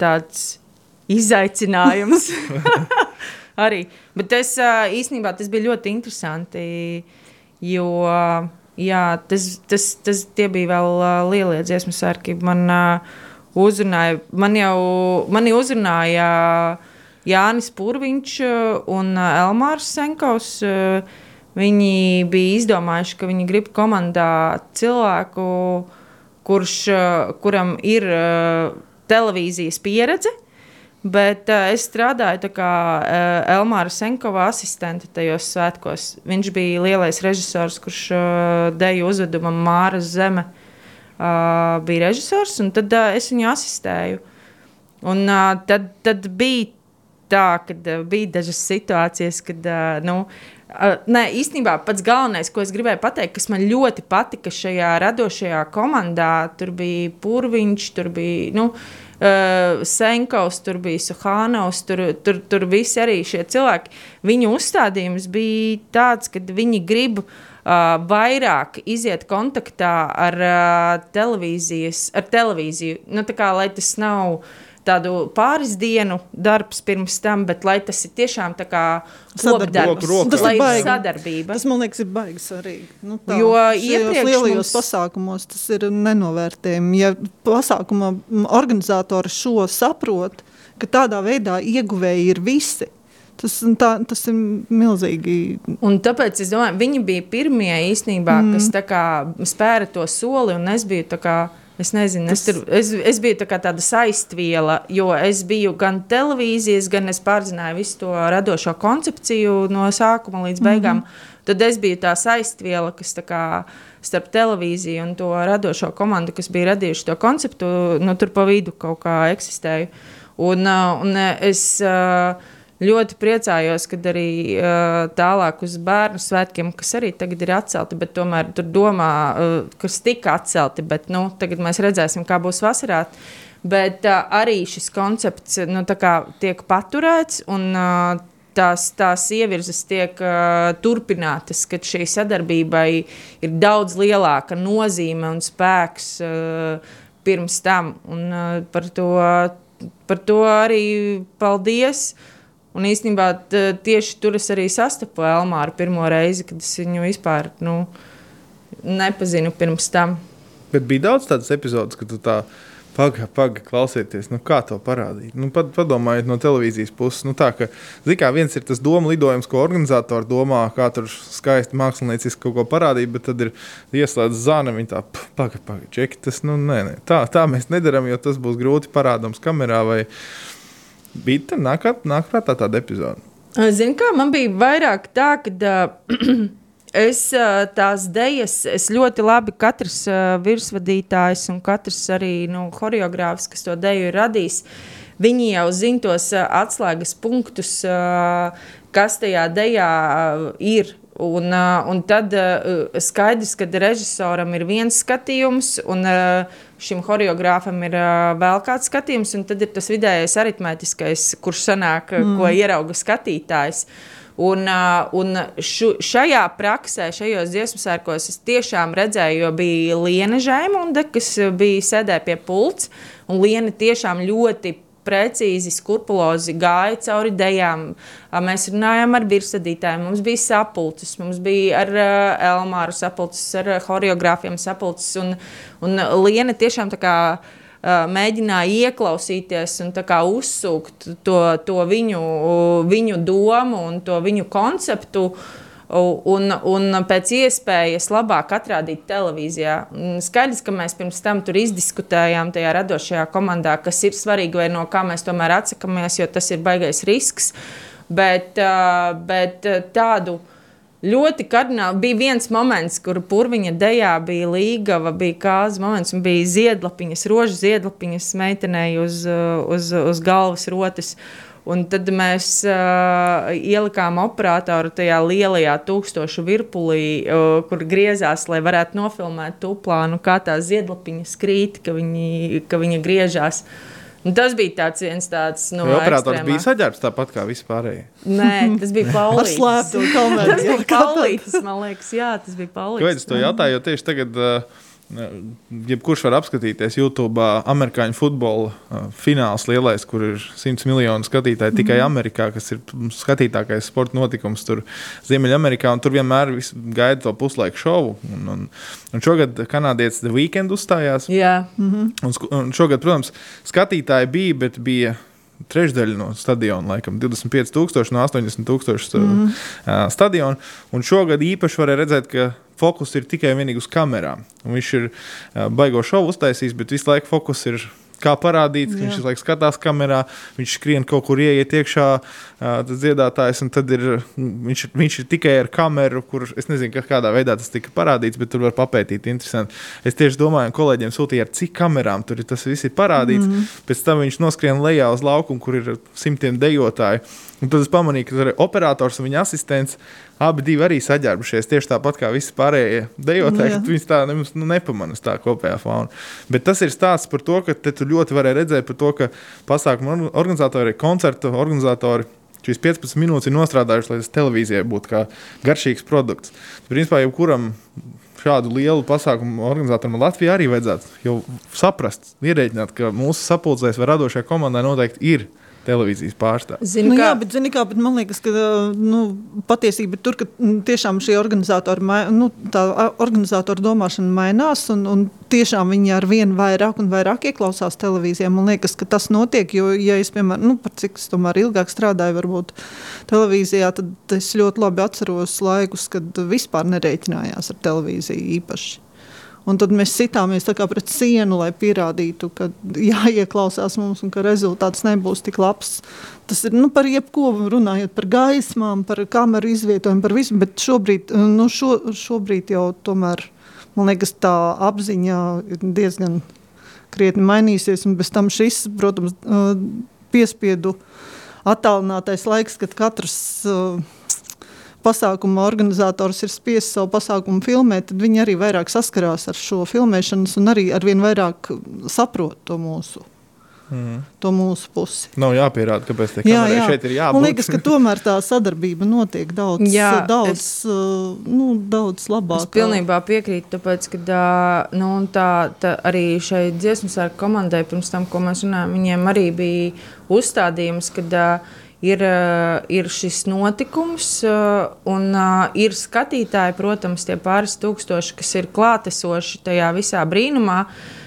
tāds izaicinājums <laughs> arī. Bet es uh, īstenībā tas bija ļoti interesanti. Uh, Jo jā, tas, tas, tas bija vēl uh, lielie dziesmu sērki. Man uh, uzrunāja, man jau mani uzrunāja Jānis Purviņš un Elmārs Senkovs. Viņi bija izdomājuši, ka viņi grib komandā cilvēku, kurš, kuram ir televīzijas pieredze Bet uh, es strādāju kā uh, Elmāra Senkova asistente tajos svētkos. Viņš bija lielais režisors, kurš uh, deju uzvedumam Māra Zeme uh, bija režisors, un tad uh, es viņu asistēju. Un uh, tad, tad bija tā, ka uh, bija dažas situācijas, kad, uh, nu, uh, nē, īstenībā pats galvenais, ko es gribēju pateikt, kas man ļoti patika šajā radošajā komandā, tur bija Pūriņš, tur bija. Nu, uh, uh, Senkovs, tur bija Suhānaus, tur, tur, tur visi arī šie cilvēki. Viņu uzstādījums bija tāds, ka viņi grib uh, vairāk iziet kontaktā ar uh, televīzijas, ar televīziju. Nu, kā, lai tas nav tādu pāris dienu darbs pirms tam, bet lai tas ir tiešām tā kā kopdarbs, tas ir baigi, sadarbība. Tas man liekas ir baigi svarīgi. Nu, tā, jo iepriekš lielajos mums... pasākumos tas ir nenovērtējumi. Ja pasākuma organizatori šo saprot, ka tādā veidā ieguvēji ir visi, Tas, tā, tas ir milzīgi. Un tāpēc es domāju, viņi bija pirmie īstenībā, mm. kas kā, spēra to soli, un es biju kā, Es nezinu, es, tur, es, es biju tā tāda saistviela, jo es biju gan televīzijas, gan es pārzināju visu to radošo koncepciju no sākuma līdz beigām. Mm -hmm. Tad es biju tā saistviela, kas tā kā, starp televīziju un to radošo komandu, kas bija radījuši to konceptu, nu, tur pa vidu kaut kā eksistēju. Un, un es. Uh, ļoti priecājos, kad arī uh, tālāk uz bērnu svētkiem, kas arī tagad ir atcelti, bet tomēr tur domā, uh, kas tika atcelti, bet nu, tagad mēs redzēsim, kā būs vasarā. Bet uh, arī šis koncepts nu, tiek paturēts un uh, tās, tās ievirzes tiek uh, turpinātas, kad šī sadarbībai ir daudz lielāka nozīme un spēks uh, pirms tam. Un, uh, par, to, par to arī paldies! Uh, Un īstenībā tieši tur es arī sastapu Elmāru pirmo reizi, kad es viņu vispār nu, nepazinu pirms tam. Bet bija daudz tādas epizodes, kad tu tā pagaidi, pagaidi, klausieties, nu, kā to parādīt. Nu, pad, padomājiet no televīzijas puses. Nu, tā, kā, viens ir tas doma lidojums, ko organizatori domā, kā tur skaisti mākslinieciski kaut ko parādīt, bet tad ir ieslēgts zāle. Viņa tā, pagaidi, pagaidi, čeki, tas nu, nē, nē. Tā, tā mēs nedarām, jo tas būs grūti parādāms kamerā. Vai, Bija nāk, nāk prātā tāda epizode. Zinu, kā man bija vairāk tā, ka uh, <clears throat> es tās idejas, es ļoti labi katrs uh, virsvadītājs un katrs arī nu, choreogrāfs, kas to deju ir radījis. Viņi jau zina tos uh, atslēgas punktus, uh, kas tajā dejā ir. Un, un tad skaidrs, ka režisoram ir viens skatījums, un šim choreogrāfam ir uh, vēl kāds skatījums, un tad ir tas vidējais aritmētiskais, kurš sanāk, mm. ko ierauga skatītājs. Un, uh, un šu, šajā praksē, šajos dziesmu sērkos, es tiešām redzēju, jo bija Liena Žēmunde, kas bija sēdē pie pults, Liena tiešām ļoti precīzi, skrupulozi gāja cauri idejām. Mēs runājām ar virsradītājiem, mums bija sapulces, mums bija ar Elmāru sapulces, ar choreogrāfiem sapulces. Un, un Liena tiešām tā kā mēģināja ieklausīties un uzsūkt to, to viņu, viņu domu un to viņu konceptu. Uh, un, un pēc iespējas labāk atrādīt televīzijā. Skaidrs, ka mēs pirms tam tur izdiskutējām tajā radošajā komandā, kas ir svarīgi vai no kā mēs tomēr atsakāmies, jo tas ir baisais risks. Bet, bet tādu ļoti kardināli bija viens moments, kur purviņa dejā bija līgava, bija kāzas moments un bija ziedlapiņas, rožu ziedlapiņas meitenei uz, uz, uz galvas rotas. Un tad mēs uh, ielikām operatoru tajā lielajā tūkstošu virpulī, uh, kur griezās, lai varētu nofilmēt to plānu, kā tā ziedlapiņa krīt, ka viņi, ka viņa griežās. Un tas bija tāds viens tāds no nu, operators ekstrēmā. bija saģērbs tāpat kā vispārējie. Nē, tas bija <laughs> kamerā. <laughs> tas bija Paulītis, man liekas, jā, tas bija Paulītis. Kāpēc to jautāju, jo tieši tagad uh, Jebkurš var apskatīties YouTube amerikāņu futbola fināls, lielais, kur ir 100 miljonu skatītāju tikai mm. Amerikā, kas ir skatītākais sporta notikums tur Ziemeļamerikā. Tur vienmēr gaida to puslaiku šovu. Un, un, un šogad kanādietis The Weekend uzstājās. Yeah. Mm -hmm. un, un šogad, protams, skatītāji bija, bet bija trešdaļa no stadiona, laikam 25,000 no 80,000 mm. stadionu. Un šogad īpaši varēja redzēt, ka fokus ir tikai un vienīgi uz kamerām. Un viņš ir uh, baigo šovu uztaisījis, bet visu laiku fokus ir kā parādīt, ka viņš laikam skatās kamerā, viņš skrien kaut kur ieiet iekšā, tas dziedātājs, un tad ir, viņš, viņš ir tikai ar kameru, kur es nezinu, kādā veidā tas tika parādīts, bet tur var papētīt. Interesanti. Es tieši domāju, kolēģiem sūtīju, ar cik kamerām tur ir tas viss ir parādīts. Mm -hmm. Pēc tam viņš noskrien lejā uz laukumu, kur ir simtiem dejotāju. Un tad es pamanīju, ka operators un viņa asistents abi arī saģērbušies tieši tāpat kā visi pārējie dejotāji. Viņus tā nemaz nu, nepamanās tā kopējā fauna. Bet tas ir stāsts par to, ka tu ļoti varēji redzēt, to, ka pasākumu organizatori, koncertu organizatori. Šīs 15 minūtes ir nostrādājušas, lai tas televīzijai būtu kā garšīgs produkts. Principā, jebkuram šādu lielu pasākumu organizatoram Latvijā arī vajadzētu saprast, ierēķināt, ka mūsu sapulcēs vai radošajai komandai noteikti ir televīzijas pārstāvji. Zinu, nu, kā... Jā, bet, zini, kā, bet man liekas, ka nu, patiesība ir tur, ka tiešām šī organizatora, nu, organizatora domāšana mainās. Un, un tiešām viņi ar vien vairāk un vairāk ieklausās televīzijā. Man liekas, ka tas notiek. Jo, ja es, piemēram, nu, cik es tomēr ilgāk strādāju, varbūt televīzijā, tad es ļoti labi atceros laikus, kad vispār nereiķinājās ar televīziju īpaši. Un tad mēs sitāmies pret sienu, lai pierādītu, ka jāieklausās mums un ka rezultāts nebūs tik labs. Tas ir nu, par jebko, runājot par gaismām, par kameru izvietojumu, par visu. Bet šobrīd, nu, šo, šobrīd jau tomēr man liekas, tā apziņa ir diezgan krietni mainījusies. Un bez tam šis, protams, piespiedu attālinātais laiks, kad katrs. Uh, pasākuma organizators ir spiests savu pasākumu filmēt, tad viņi arī vairāk saskarās ar šo filmēšanu un arī ar vien vairāk saprot to mūsu. Mm. To mūsu pusi. Nav jāpierāda, kāpēc tā jā, jā. šeit ir jābūt. Man liekas, ka tomēr tā sadarbība notiek daudz, jā, daudz, es, uh, nu, daudz labāk. Es pilnībā piekrītu, tāpēc, ka nu, tā, tā arī šai dziesmu sārka komandai pirms tam, ko mēs runājam, viņiem arī bija uzstādījums, kad uh, ir, eh, ir šis notikums, eh, un eh, ir skatītāji, protams, tie pāris tūkstoši, kas ir klātesoši tajā visā brīnumā.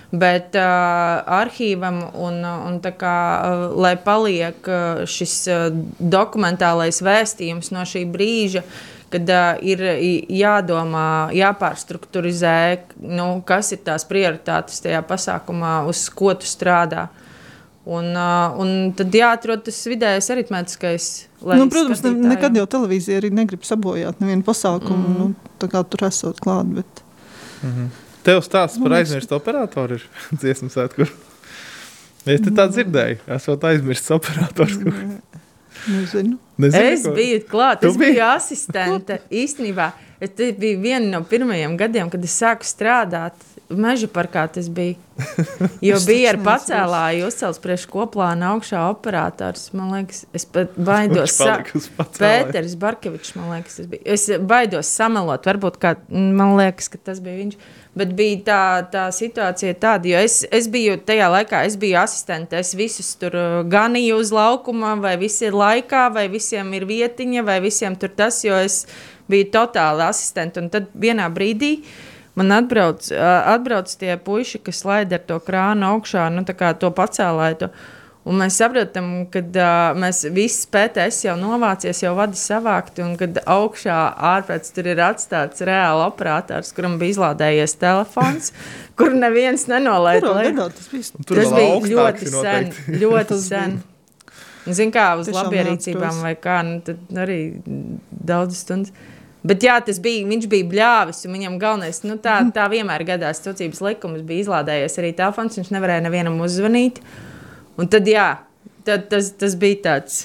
Bet uh, arhīvam, un, un kā, uh, lai paliek uh, šis uh, dokumentālais vēstījums no šī brīža, kad uh, ir jādomā, jāpārstrukturizē, nu, kas ir tās prioritātes tajā pasākumā, uz ko tu strādā. Uh, Un, uh, un tad jāatrod tas vidējais aritmētiskais. Nu, protams, ne, nekad jau televīzija arī negrib sabojāt nevienu pasākumu, mm. nu, tā kā tur esot klāt. Bet... Mm -hmm. Tev stāsts par aizmirstu operatoru ir <laughs> dziesmu sētku. Es te tā dzirdēju, esot aizmirsts operators. Nezinu. Nezinu, es ko? biju klāt, es biju asistente <laughs> īstenībā. Tas bija viena no pirmajiem gadiem, kad es sāku strādāt Meža parkā tas bija. <laughs> Jo bija ar pacēlāju uzcelts priekš koplāna augšā operators. Man liekas, es pat baidos. Pēters Barkevičs, man liekas, tas bija. Es baidos samelot, varbūt, kā, man liekas, ka tas bija viņš. Bet bija tā, tā situācija tāda, jo es, es biju tajā laikā, es biju asistente. Es visus tur uh, ganīju uz laukuma, vai visi ir laikā, vai visiem ir vietiņa, vai visiem tur tas, jo es biju totāli asistente. Un tad vienā brīdī uh, man atbrauc, atbrauc tie puiši, kas laid ar to krānu augšā, nu, to pacēlāju. Un mēs saprotam, ka uh, mēs visi PTS jau novācies, jau vadi savākti, un kad augšā ārpēc tur ir atstāts reāli operators, kuram bija izlādējies telefons, <laughs> kur neviens nenolaida. Tas, bija, tas bija ļoti sen. Ļoti sen. Zinu, kā uz labierīcībām vai kā, nu, tad arī daudz stundas. Bet jā, tas bija, viņš bija bļāvis, un viņam galvenais, nu, tā, tā vienmēr gadās, tautsības likums bija izlādējies arī telefons, viņš nevarēja nevienam uzzvanīt. Un tad, jā, tad, tas, tas bija tāds.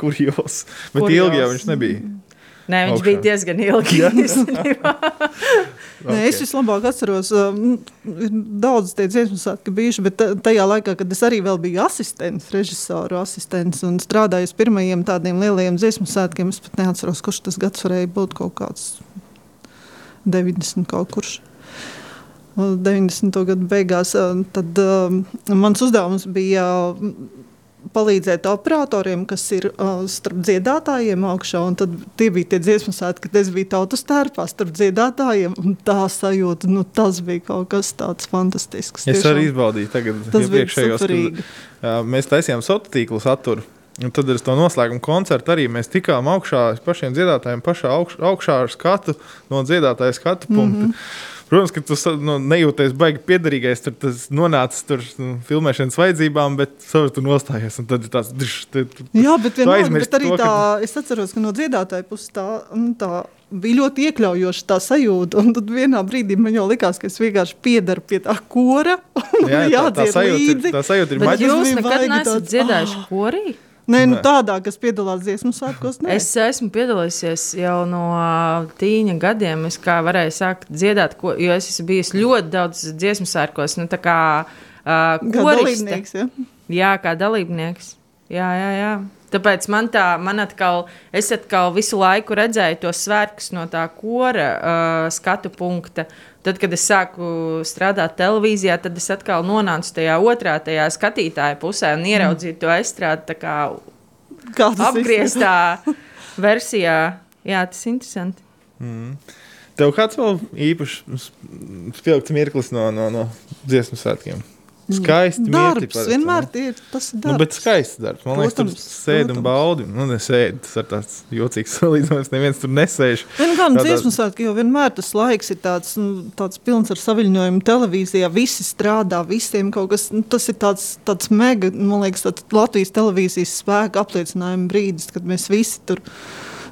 Kurjos, bet Kurjos. ilgi jau viņš nebija. Nē, viņš augšā. bija diezgan ilgi. okay. <laughs> Nē, es vislabāk atceros, um, ir daudz tie dziesmu svētki bijuši, bet tajā laikā, kad es arī vēl biju asistents, režisoru asistents un strādāju uz pirmajiem tādiem lielajiem dziesmu svētkiem, es pat neatceros, kurš tas gads varēja būt kaut kāds 90 kaut kurš. 90. gadu beigās, tad um, mans uzdevums bija palīdzēt operatoriem, kas ir uh, starp dziedātājiem augšā. Tad tie bija tie dziesmu svētki, kad es biju tautas tērpā starp dziedātājiem. Tā sajūta, nu, tas bija kaut kas tāds fantastisks. Es arī izbaudīju tagad, tas bija priekšējos, kad mēs taisījām sociālo tīklu saturu. Un tad ar to noslēgumu koncertu arī mēs tikām augšā pašiem dziedātājiem, pašā augš, augšā ar skatu no dziedātāja skatu punkta. Mm -hmm. Protams, ka tu nu, nejūties baigi piederīgais, tur tas nonācis tur nu, filmēšanas vajadzībām, bet savu tur nostājies. Tad tas drž, te, tu, Jā, bet, vienmēr, bet arī to, tā, ka... es atceros, ka no dziedātāja puses tā, nu, tā bija ļoti iekļaujoša tā sajūta. Un tad vienā brīdī man jau likās, ka es vienkārši piedaru pie tā kora. Jā, tā, tā, sajūta ir, tā sajūta ir maģiska. Jūs nekad neesat dziedājuši korī? Nē, nu tādā, kas piedalās dziesmu svētkos. Nē. Es esmu piedalījusies jau no tīņa gadiem. Es kā varēju sākt dziedāt, ko, jo es esmu bijis ļoti daudz dziesmu svētkos. Nu, kā uh, dalībnieks. Ja? Jā, kā dalībnieks. Jā, jā, jā. Tāpēc man tā, man atkal, es atkal visu laiku redzēju tos svētkus no tā kora uh, skatu punkta. Tad, kad es sāku strādāt televīzijā, tad es atkal nonācu tajā otrā, tajā skatītāja pusē un ieraudzīju to aizstrādi kā apgrieztā versijā. Jā, tas ir interesanti. Mm. Tev kāds vēl īpašs spilgts mirklis no, no, no dziesmu svētkiem? Skaisti darbs. parasti, Vienmēr ir tas ir Nu, darbs. bet skaists darbs. Man liekas, Protams, tur sēdi un baudi. Nu, nesēdi. Tas ir tāds jocīgs <laughs> salīdzinājums. Neviens tur nesēž. Gan gan Tādā- dziesmu svētki, jo vienmēr tas laiks ir tāds, nu, tāds pilns ar saviņojumu televīzijā. Visi strādā, visiem kaut kas. Nu, tas ir tāds, tāds mega, man liekas, tāds Latvijas televīzijas spēka apliecinājuma brīdis, kad mēs visi tur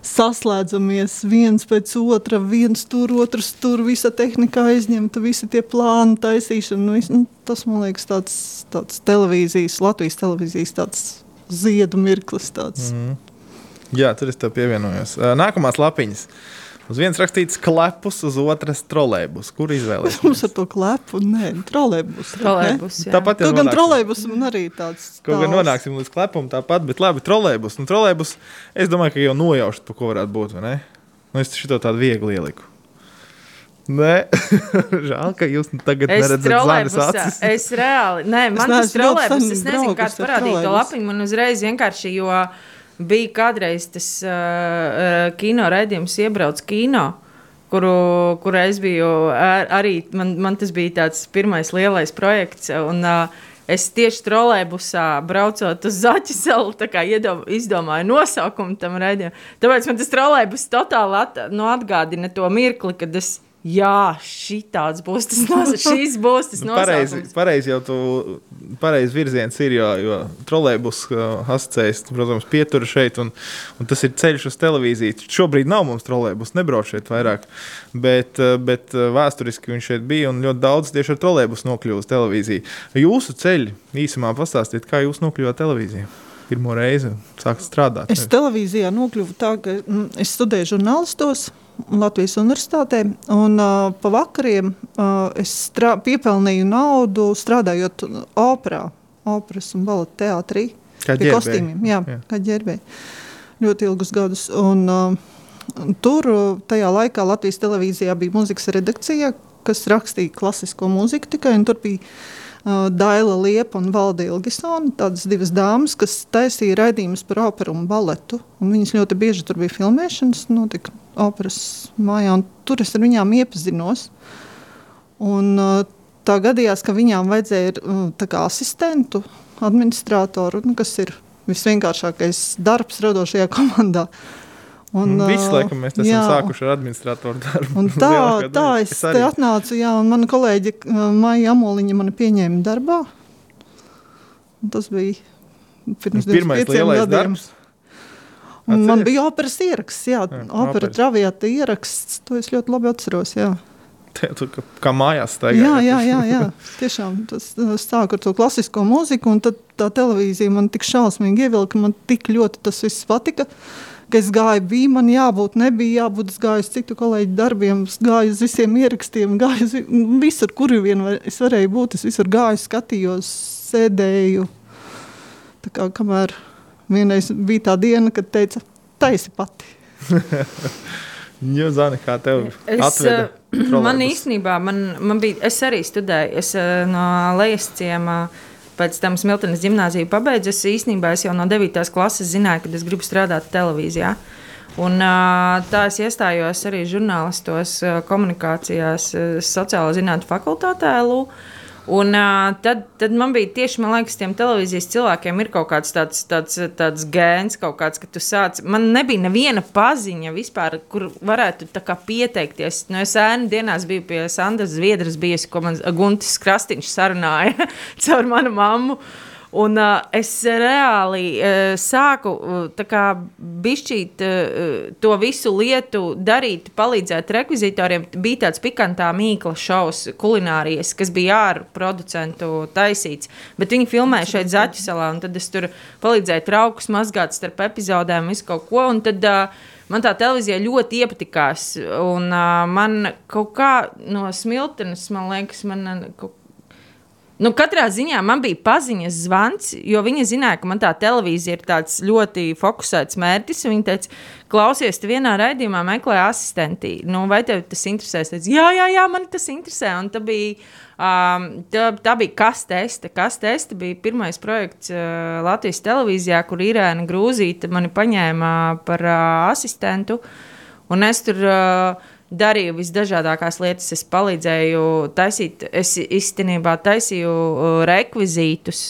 saslēdzamies viens pēc otra, viens tur, otrs tur, visa tehnika aizņemta, visi tie plāni taisīšana. Nu, vis- nu, tas, man liekas, tāds, tāds televīzijas, Latvijas televīzijas tāds ziedu mirklis. Tāds. Mm. Jā, tur es tev pievienojos. Nākamās lapiņas. Uz vienas rakstīts klepus, uz otras trolēbus. Kur Mums izvēlēties? ar to klepu, nē. Trolēbus, jā. Tāpat jau gan trolēbus man arī tāds. Kaut gan nonāksim līdz klepam, tāpat, bet labi, trolēbus. Nu, trolēbus, es domāju, ka jau nojaušat, pa ko varētu būt? Nu, es šo tādu viegli ieliku. Nē, <laughs> žēl, ka jūs tagad Es neredzat trolēbusā, acis. es reāli, nē, man neesmu tas trolēbus, ļoti es nezinu, kāds ar parādīja to lapiņu, man uzreiz vienkārši, jo bija kādreiz tas uh, kino raidījums iebrauc kino, kuru, kur es biju, ar, arī man, man tas bija tāds pirmais lielais projekts, un uh, es tieši trolēbusā braucot uz Zaķu salu, iedom, izdomāju nosaukumu tam raidījumam. Tāpēc man tas trolēbus totāli at, nu, atgādina to mirkli, kad es, jā, šī tāds būs tas, nos, <laughs> šis būs tas Nu, Pareizi, nosaukums. pareizi jau tu pareizi virziens ir, jo, jo trolēļus uh, asociējas, protams, pietur šeit, un, un tas ir ceļš uz televīziju. Šobrīd nav mums trolēļus, nebrauc šeit vairāk, bet, uh, bet uh, vēsturiski viņš šeit bija, un ļoti daudz tieši ar trolēļus nokļuva uz televīziju. Jūsu ceļi īsumā pastāstiet, kā jūs nokļuvāt televīzijā? Pirmo reizi sākat strādāt. Es televīzijā nokļuvu tā, ka mm, es studēju žurnālistos Latvijas universitātē, un uh, pa vakariem uh, es strā, piepelnīju naudu strādājot operā, operas un baleta teātrī. Kā pie ģērbēji. kostīmiem, jā, Jā. kā ģērbēji. Ļoti ilgus gadus. Un, uh, tur tajā laikā Latvijas televīzijā bija muzikas redakcija, kas rakstīja klasisko mūziku tikai, un tur bija uh, Daila Liepa un Valde Ilgisona, tādas divas dāmas, kas taisīja raidījumus par operu un baletu. Un viņas ļoti bieži tur bija filmēšanas, notika operas mājā, un tur es ar viņām iepazinos. Un, uh, tā gadījās, ka viņām vajadzēja uh, kā asistentu, administratoru, nu, kas ir visvienkāršākais darbs radošajā <laughs> komandā. Un, Viss, ā, laikam, mēs esam jā, sākuši ar administratoru darbu. <laughs> Tā, tā es, es te atnācu, jā, un mana kolēģe Maija Amoliņa mani pieņēma darbā. Un tas bija pirms Pirmais 25 lielais gadiem. darbs. Un man Atceries? bija operas ieraksts, jā, Jā, opera traviata ieraksts, to es ļoti labi atceros, jā. Te, tu, kā, kā mājās staigā. Jā, jā, jā, <laughs> jā. tiešām tas es sāku ar to klasisko mūziku, un tad tā televīzija man tik šausmīgi ievilka, man tik ļoti tas viss patika, ka es gāju, bija man jābūt, nebija jābūt, es gāju uz citu kolēģu darbiem, gāju uz visiem ierakstiem, gāju uz vi- visur, kur vien var, es varēju būt, es visur gāju, skatījos, sēdēju, tā kā kamēr vienreiz bija tā diena, kad teica, taisi pati. <laughs> Jā, Zani, kā tev Es, atveda? eh, man īstenībā, man, man bija, es arī studēju, es eh, no Lejas ciemā. Pēc tam Smiltenes gimnāziju pabeidzu. Es īstenībā es jau no 9. klases zināju, ka es gribu strādāt televīzijā. Un, ā, tā es iestājos arī žurnālistos, komunikācijās, sociālo zinātņu fakultātē. LU. Un, ā, tad, tad man bija tieši, man liekas, tiem televīzijas cilvēkiem ir kaut kāds tāds, tāds, tāds gēns, kaut kāds, ka tu sāc. Man nebija neviena paziņa vispār, kur varētu pieteikties. Nu, es ēnu dienās biju pie Sandras Zviedras, bijusi, ko man Guntis Krastīņš sarunāja <laughs> caur manu mammu. Un, uh, es reāli uh, sāku uh, bišķīt uh, to visu lietu darīt, palīdzēt rekvizitoriem. Bija tāds pikantā mīkla šovs, kulinārijas, kas bija ārā producentu taisīts. Bet viņi filmēja šeit Zaķu salā, un tad es tur palīdzēju traukus mazgāt starp epizodēm, visu kaut ko. Un tad, uh, Man tā televīzija ļoti iepatikās. Un, uh, man kaut kā no smiltenes, man liekas, man uh, kaut Nu, katrā ziņā man bija paziņas zvans, jo viņa zināja, ka man tā televīzija ir tāds ļoti fokusēts mērķis. Viņa teica, klausies, tu vienā raidījumā meklē asistenti. Nu, vai tev tas interesē? Es teicu, jā, jā, jā, man tas interesē. Un tā bija, um, tā, tā bija kas testa. Kas testa bija pirmais projekts uh, Latvijas televīzijā, kur Irēna Grūzīta mani paņēma par uh, asistentu. Un es tur uh, darīju visdažādākās lietas. Es palīdzēju taisīt, es īstenībā taisīju uh, rekvizītus.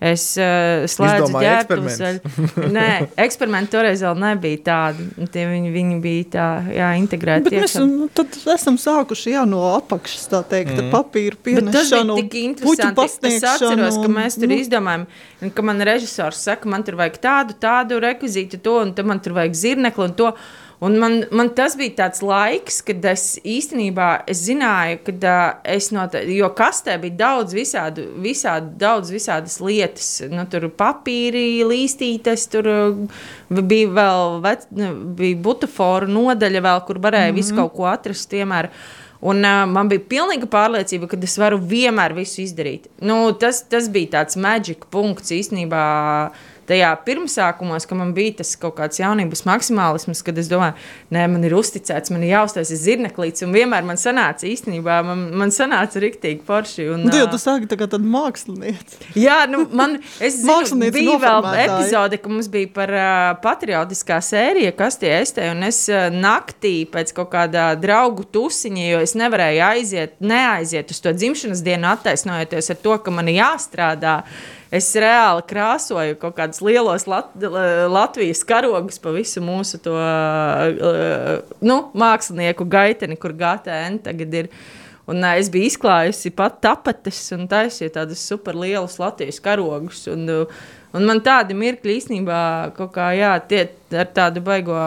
Es uh, slēdzu ģērbtuves. vēl- Nē, <laughs> eksperimenti toreiz vēl nebija tādi. Tie Viņi, viņi bija tā, jā, integrēti. Bet mēs iekšā. nu, tad esam sākuši jā, no apakšas, tā teikt, mm. papīra Bet tas bija tik interesanti. Es atceros, ka mēs tur nu, izdomājām, un ka man režisors saka, man tur vajag tādu, tādu rekvizītu, to, un tad man tur vajag zirnekli un to. Un man, man tas bija tāds laiks, kad es īstenībā es zināju, ka uh, es no tā, jo kastē bija daudz visādu, visādu, daudz visādas lietas. Nu, tur papīri, līstītes, tur uh, bija vēl vec, nu, bija butaforu nodaļa, vēl, kur varēja mm -hmm. visu kaut ko atrast. Vienmēr. Un, uh, man bija pilnīga pārliecība, ka es varu vienmēr visu izdarīt. Nu, tas, tas bija tāds maģisks punkts īstenībā. Tajā pirmsākumos, kad man bija tas kaut kāds jaunības maksimālisms, kad es domāju, nē, man ir uzticēts, man ir jāuztais zirneklīts, un vienmēr man sanāca īstenībā, man, man sanāca riktīgi forši. Un, Nu, tu jau ā, tu sāki tā kā tāda mākslinieca. Jā, nu, man es zinu, bija vēl epizode, ka mums bija par uh, patriotiskā sērija, kas tie estē, un es uh, naktī pēc kaut kāda draugu tusiņa, jo es nevarēju aiziet, neaiziet uz to dzimšanas dienu, attaisnojoties ar to, ka man jāstrādā. Es reāli krāsoju kaut kādus lielos Lat Latvijas karogus pa visu mūsu to, uh, nu, mākslinieku gaiteni, kur GTN tagad ir. Un, uh, es biju izklājusi pat tapetes un taisīju tādus superlielus Latvijas karogus. Un, uh, un man tādi mirkļi īstenībā kaut kā jā, tie, ar tādu baigo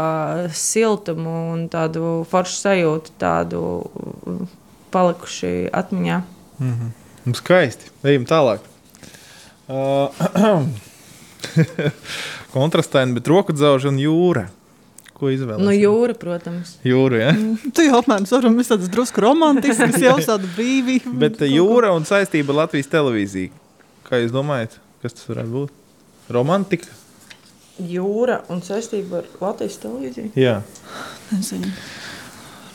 siltumu un tādu foršu sajūtu, tādu palikuši atmiņā. Nu, skaisti. Ejam tālāk. Uh, <clears throat> Kontrastaini, bet roku dzauž un jūra. Ko izvēlēties? Nu, jūra, protams. Jūra, ja? Tu jau apmēram varam vis tādas drusku romantiskas, jau tāda brīvība. Bet jūra un saistība ar Latvijas televīziju. Kā jūs domājat, kas tas varētu būt? Romantika? Jūra un saistība ar Latvijas televīziju. Jā. Nezinu.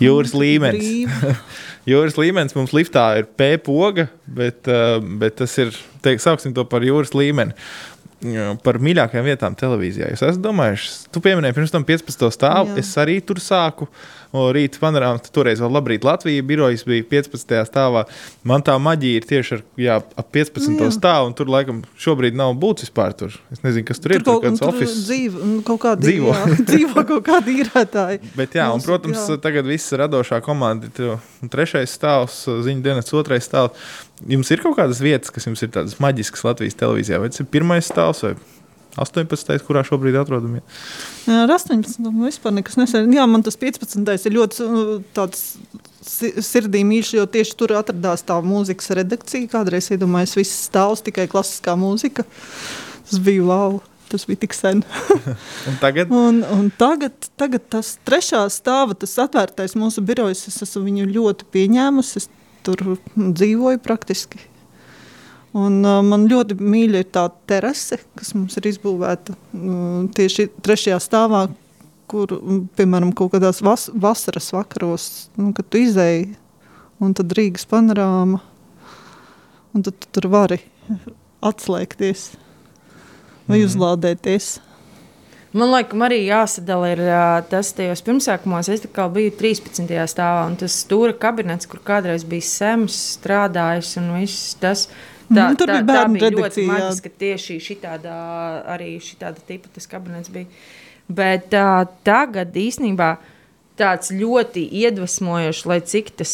Jūras līmenis. <laughs> Jūras līmenis mums liftā ir P-poga, bet, uh, bet tas ir, teik, sauksim to par jūras līmeni. Par mīļākajām vietām televīzijā. Jūs esat domājuši, tu pieminēji pirms tam 15. stāvu. Jā. Es arī tur sāku. Rīta panorāmā, toreiz vēl Labrīt Latvija birojas bija 15. stāvā. Man tā maģija ir tieši ar jā, ap 15. Jā. Stāvu, un tur laikam šobrīd nav būtis vispār. Tur. Es nezinu, kas tur, tur ir. Tur kaut kaut kāds dzīvo, kaut kādi, Dzīvo. Jā, <laughs> dzīvo kaut kādi īrētāji. Bet, jā, un, protams, jā. tagad viss radošā komanda trešais stāvs, ziņu dienas otrais stāvs. Jums ir kaut kādas vietas, kas jums ir tādas maģiskas Latvijas televīzijā, vai tas ir pirmais stāvs vai 18. kurā šobrīd atrodamies? Jā, ar 18. man vispār nekas nesen. Jā, man tas 15. ir ļoti uh, tāds si- sirdī mīļš, jo tieši tur atradās tā mūzikas redakcija. Kādreiz iedomājos, viss stāvs tikai klasiskā mūzika. Tas bija wow. Tas bija tik sen. <laughs> Un tagad Un, un tagad, tagad tas trešā stāva, tas atvērtais mūsu birojas, es esmu viņu ļoti pieņēmusi. Es tur mm, dzīvoju praktiski. Un, uh, man ļoti mīļa ir tā terase, kas mums ir izbūvēta uh, tieši trešajā stāvā, kur, mm, piemēram, kaut kādās vas vasaras vakaros, nu, kad tu izēji, un tad Rīgas panorāma, un tad tu tur vari atslēgties vai uzlādēties. Man liekas, arī jāsadala ir, tas tajos pirmsākumos. Es tā biju 13. stāvā, un tas stūra kabinets, kur kādreiz bija Sems strādājis, un viss tas. Tā, Mhm, tur tā, bija tā bērnu bija ļoti redakcija, jā. maģiski, ka tieši šitādā, arī šitāda tipa tas kabinets bija. Bet uh, tagad īstenībā tāds ļoti iedvesmojošs, lai cik tas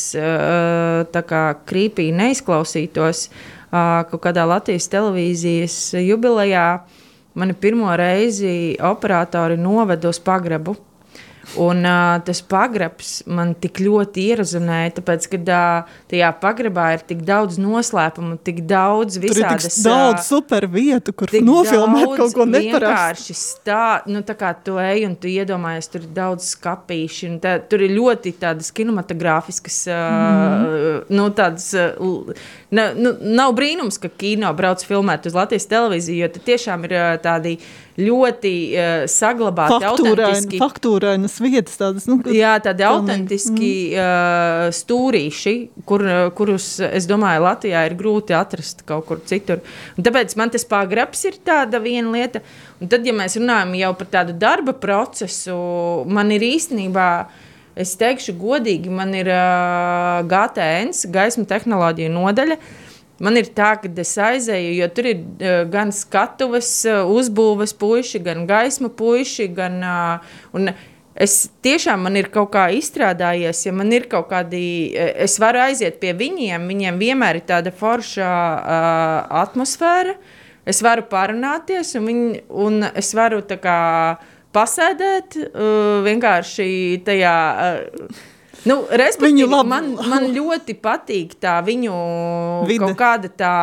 tā kā krīpīgi neizklausītos, kaut kādā Latvijas televīzijas jubilejā mani pirmo reizi operatori noveda uz pagrabu. Un uh, tas pagrabs man tik ļoti ierezonēja, tāpēc, ka uh, tajā pagrabā ir tik daudz noslēpumu, tik daudz Tur ir tik visādas daudz super vietu, kur nofilmēt kaut ko neparastu. stā, nu, tā kā tu ej un tu iedomājies, tur ir daudz skāpīšu, un tā, tur ir ļoti tādas kinematogrāfiskas, mm. uh, nu, tādas, uh, ne, nu, nav brīnums, ka kino brauc filmēt uz Latvijas televīziju, jo tur tiešām ir uh, tādi ļoti uh, saglabāti, autentiski. faktūrainas vietas tādas, nu, Jā, tādi autentiski uh, stūrīši, kur, uh, kurus, es domāju, Latvijā ir grūti atrast kaut kur citur. Un tāpēc man tas pagrabs ir tāda viena lieta. Un tad, ja mēs runājam jau par tādu darba procesu, man ir īstenībā es teikšu godīgi, man ir uh, GTN, gaismu tehnoloģiju nodaļa. Man ir tā, ka es aizēju, jo tur ir uh, gan skatuves, uh, uzbūves puiši, gan gaisma puiši. Gan, uh, es tiešām man ir kaut kā izstrādājies, ja man ir kaut kādi, es varu aiziet pie viņiem, viņiem vienmēr ir tāda forša uh, atmosfēra. Es varu parunāties, un, viņi, un es varu tā kā pasēdēt vienkārši tajā. Nu, Respektīvi, man, <laughs> man ļoti patīk tā viņu Vide. kaut kāda tā.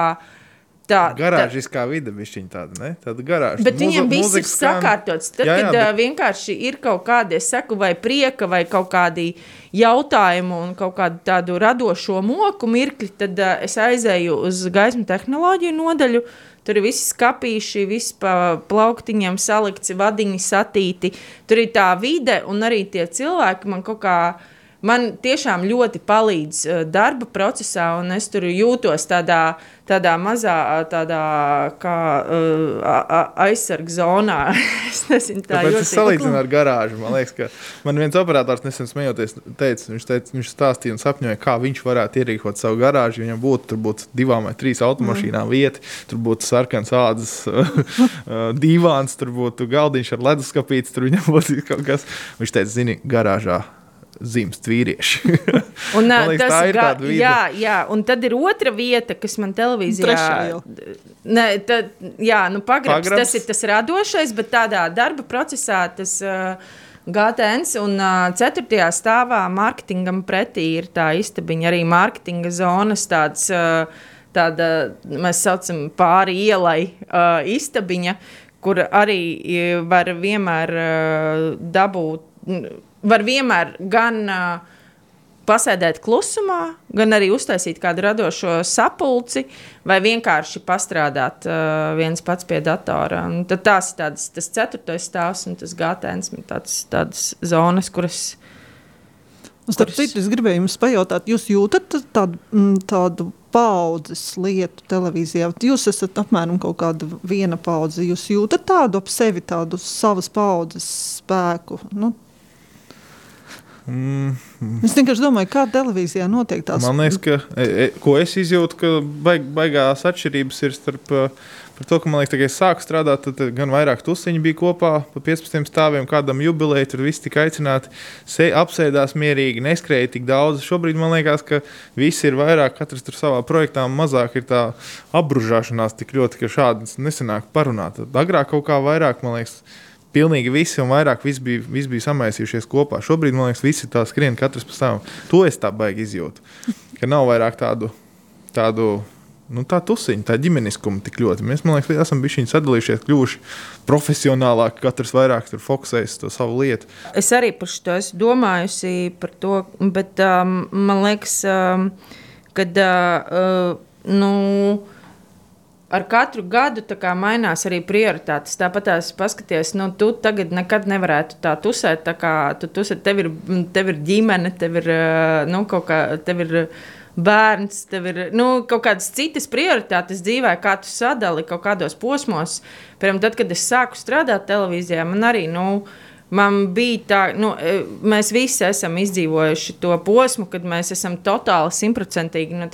Tā garāžiskā vide bija tāda, ne? Tāda garāža. Bet viņiem viss ir sakārtots. Tad, jā, jā, kad bet... vienkārši ir kaut kādi, es saku, vai prieka, vai kaut kādi jautājumi un kaut kādu tādu radošo moku mirkļi, tad uh, es aizēju uz gaismu tehnoloģiju nodaļu. Uh, Tur ir visi skāpīši, visi pa plauktiņiem salikti, vadiņi satīti. Tur ir tā vide un arī tie cilvēki man kaut kā man tiešām ļoti palīdz uh, darba procesā, un es tur jūtos tādā, tādā mazā, tādā kā uh, aizsardzības zonā. <laughs> es nezinu, tā Tāpēc es salīdzinu ar garāžu. Man liekas, ka man viens operators nesen smejoties, teica, viņš, teica, viņš stāstīja un sapņoja, kā viņš varētu ierīkot savu garāžu. Viņam būtu, būtu divām vai trīs automašīnām mm. vieta, tur būtu sarkans ādas <laughs> divāns, tur būtu galdiņš ar leduskapīti, tur viņam būtu kaut kas. Viņš teica, zini, garāžā dzimst vīrieši. <laughs> un, liekas, tas, tā ir tāda vieta. Jā, jā, un tad ir otra vieta, kas man televīzijā. Ne, tad, jā, nu pagrabs, pagrabs. Tas ir tas radošais, bet tādā darba procesā tas. Uh, GTN un uh, 4. stāvā mārketingam pretī ir tā istabiņa, arī mārketinga zonas tāds. Uh, Tāda mēs saucam pāri ielai uh, istabiņa, kur arī var vienmēr uh, dabūt var vienmēr gan uh, pasēdēt klusumā, gan arī uztaisīt kādu radošo sapulci, vai vienkārši pastrādāt uh, viens pats pie datora. Un tad tās ir tādas, tas ceturtais stāvs un tas gātēns, tāds, tādas zonas, kuras. Starp citu, es gribēju jums pajautāt, jūs jūtat tādu, tādu paudzes lietu televīzijā? Jūs esat apmēram kaut kāda viena paudze. Jūs jūtat tādu ap sevi, tādu savas paudzes spēku? Nu, Mm. Es vienkārši domāju, kā televīzijā notiek lietas. Man liekas, ka e, e, ko es izjūtu, ka baig, baigās atšķirības ir starp uh, to, ka man liekas, ka es sāku strādāt, tad gan vairāk tusiņi bija kopā pa 15 stāviem, kādam jubilejam, tur viss tika aicināti, se, apsēdās mierīgi, neskrēja tik daudz. Šobrīd man liekas, ka visi ir vairāk, katrs tur savā projektā, mazāk ir tā apbružāšanās tik ļoti, ka šādi nesenāk parunāt. Agrāk kaut kā vairāk, man liekas, Pilnīgi visi un vairāk visi bija, visi bija samaisījušies kopā. Šobrīd, man liekas, visi tā skrien katrs pa savam. To es tā baigi izjūtu. Ka nav vairāk tādu, tādu nu, tā tusiņa, tā ģimeniskuma tik ļoti. Mēs, man liekas, esam bijuši sadalījušies, kļuvuši profesionālāki, katrs vairāk fokusējas uz savu lietu. Es arī par to esmu domājusi, par to, bet um, man liekas, um, ka. Uh, nu, ar katru gadu mainās arī prioritātes. Tāpat tās paskaties, nu, tu tagad nekad nevarētu tā tusēt, tā kā tu tusēt, tev ir, tev ir ģimene, tev ir, nu, kaut kā, tev ir bērns, tev ir nu, kaut kādas citas prioritātes dzīvē, kā tu sadali kaut kādos posmos. Piemēram, tad, kad es sāku strādāt televīzijā, man arī, nu, Man bija tā, nu, e, mēs visi esam izdzīvojuši to posmu, kad mēs esam totāli simtprocentīgi, nu,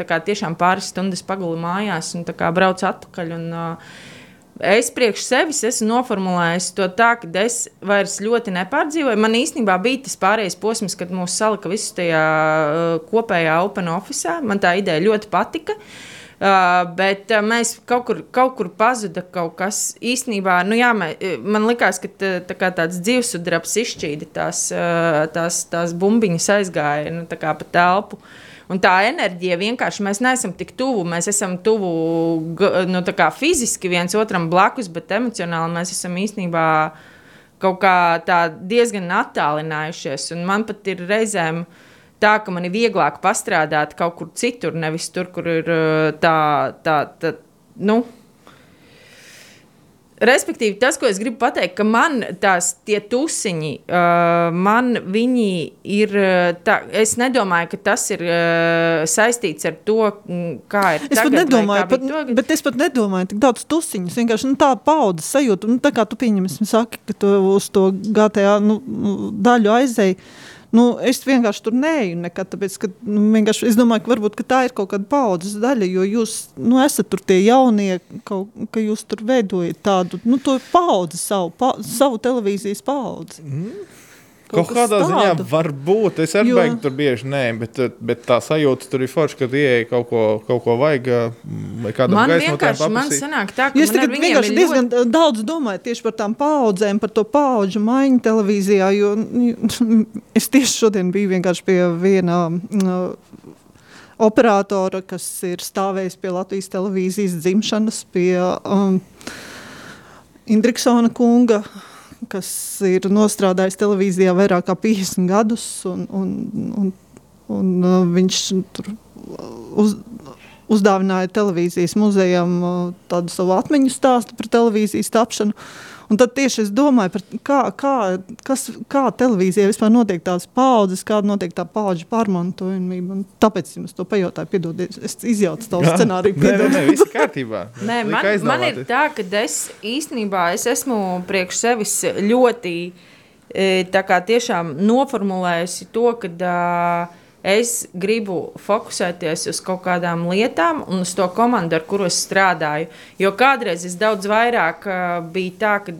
pāris stundas paguli mājās un brauc atpakaļ. Un, uh, Es priekš sevis esmu noformulējis to tā, ka es vairs ļoti nepārdzīvoju. Man īstenībā bija tas pārējais posms, kad mūs salika visus tajā kopējā Open Office. Man tā ideja ļoti patika. Uh, Uh, bet uh, mēs kaut kur, kaut kur pazuda kaut kas. Īsnībā, nu, jā, mē, man liekas, ka tā, tā tāds dzīvesudrabs izšķīda tās, uh, tās, tās bumbiņas aizgāja nu, pa telpu. Un tā enerģija vienkārši mēs neesam tik tuvu. Mēs esam tuvu nu, fiziski viens otram blakus, bet emocionāli mēs esam īstenībā kaut kā diezgan attālinājušies. Un man pat ir reizēm uh, tā, ka man ir vieglāk pastrādāt kaut kur citur, nevis tur, kur ir tā, tā, tā nu. Respektīvi, tas, ko es gribu pateikt, ka man tās tie tusiņi, man viņi ir. Tā, es nedomāju, ka tas ir saistīts ar to, kā ir. Es tagad, pat nedomāju, pat, to, bet es pat nedomāju, tik daudz tusiņus. Vienkārši nu, tā paudzes sajūta, nu, tā kā tu pieņemsi, saki, ka tu uz to GTA nu, daļu aizēji. Nu, es vienkārši tur neju nekad, tāpēc, ka, nu, es domāju, ka, varbūt, ka tā ir kaut kāda paudzes daļa, jo jūs nu, esat tur tie jaunie, kaut, ka jūs tur veidojat tādu nu, paudzi, savu, pa, savu televīzijas paudzi. Mm. Kaut, kaut kādā ziņā var būt. Es arī jo... beigtu tur bieži nē, bet, bet tā sajūta tur ir forša, ka ieeja kaut ko, kaut ko vajag. Vai kādam man vienkārši man sanāk tā, ka es tagad vienkārši diezgan ļoti... daudz domāju tieši par tām paudzēm, par to paudžu maiņu televīzijā, jo <laughs> es tieši šodien biju vienkārši pie viena uh, operatora, kas ir stāvējis pie Latvijas televīzijas dzimšanas, pie um, Indriksona kunga kas ir nostrādājis televīzijā vairāk kā 50 gadus, un, un, un, un uh, viņš tur uz, uzdāvināja televīzijas muzejam uh, tādu savu atmiņu stāstu par televīzijas tapšanu. Un tad tieši es domāju, par, kā, kā, kas, kā televīzijā vispār notiek tādas paudzes, kāda notiek tā paudžu pārmantojamība. Tāpēc jums to pajautāju, piedodiet, es izjaucu tavu scenāriju. Nē, nē, nē, viss kārtībā. <laughs> nē, man, man ir tā, ka es īstenībā es esmu priekš sevis ļoti e, tā kā tiešām noformulējusi to, ka uh, es gribu fokusēties uz kaut kādām lietām un uz to komandu, ar kuru es strādāju. Jo kādreiz es daudz vairāk biju tā, ka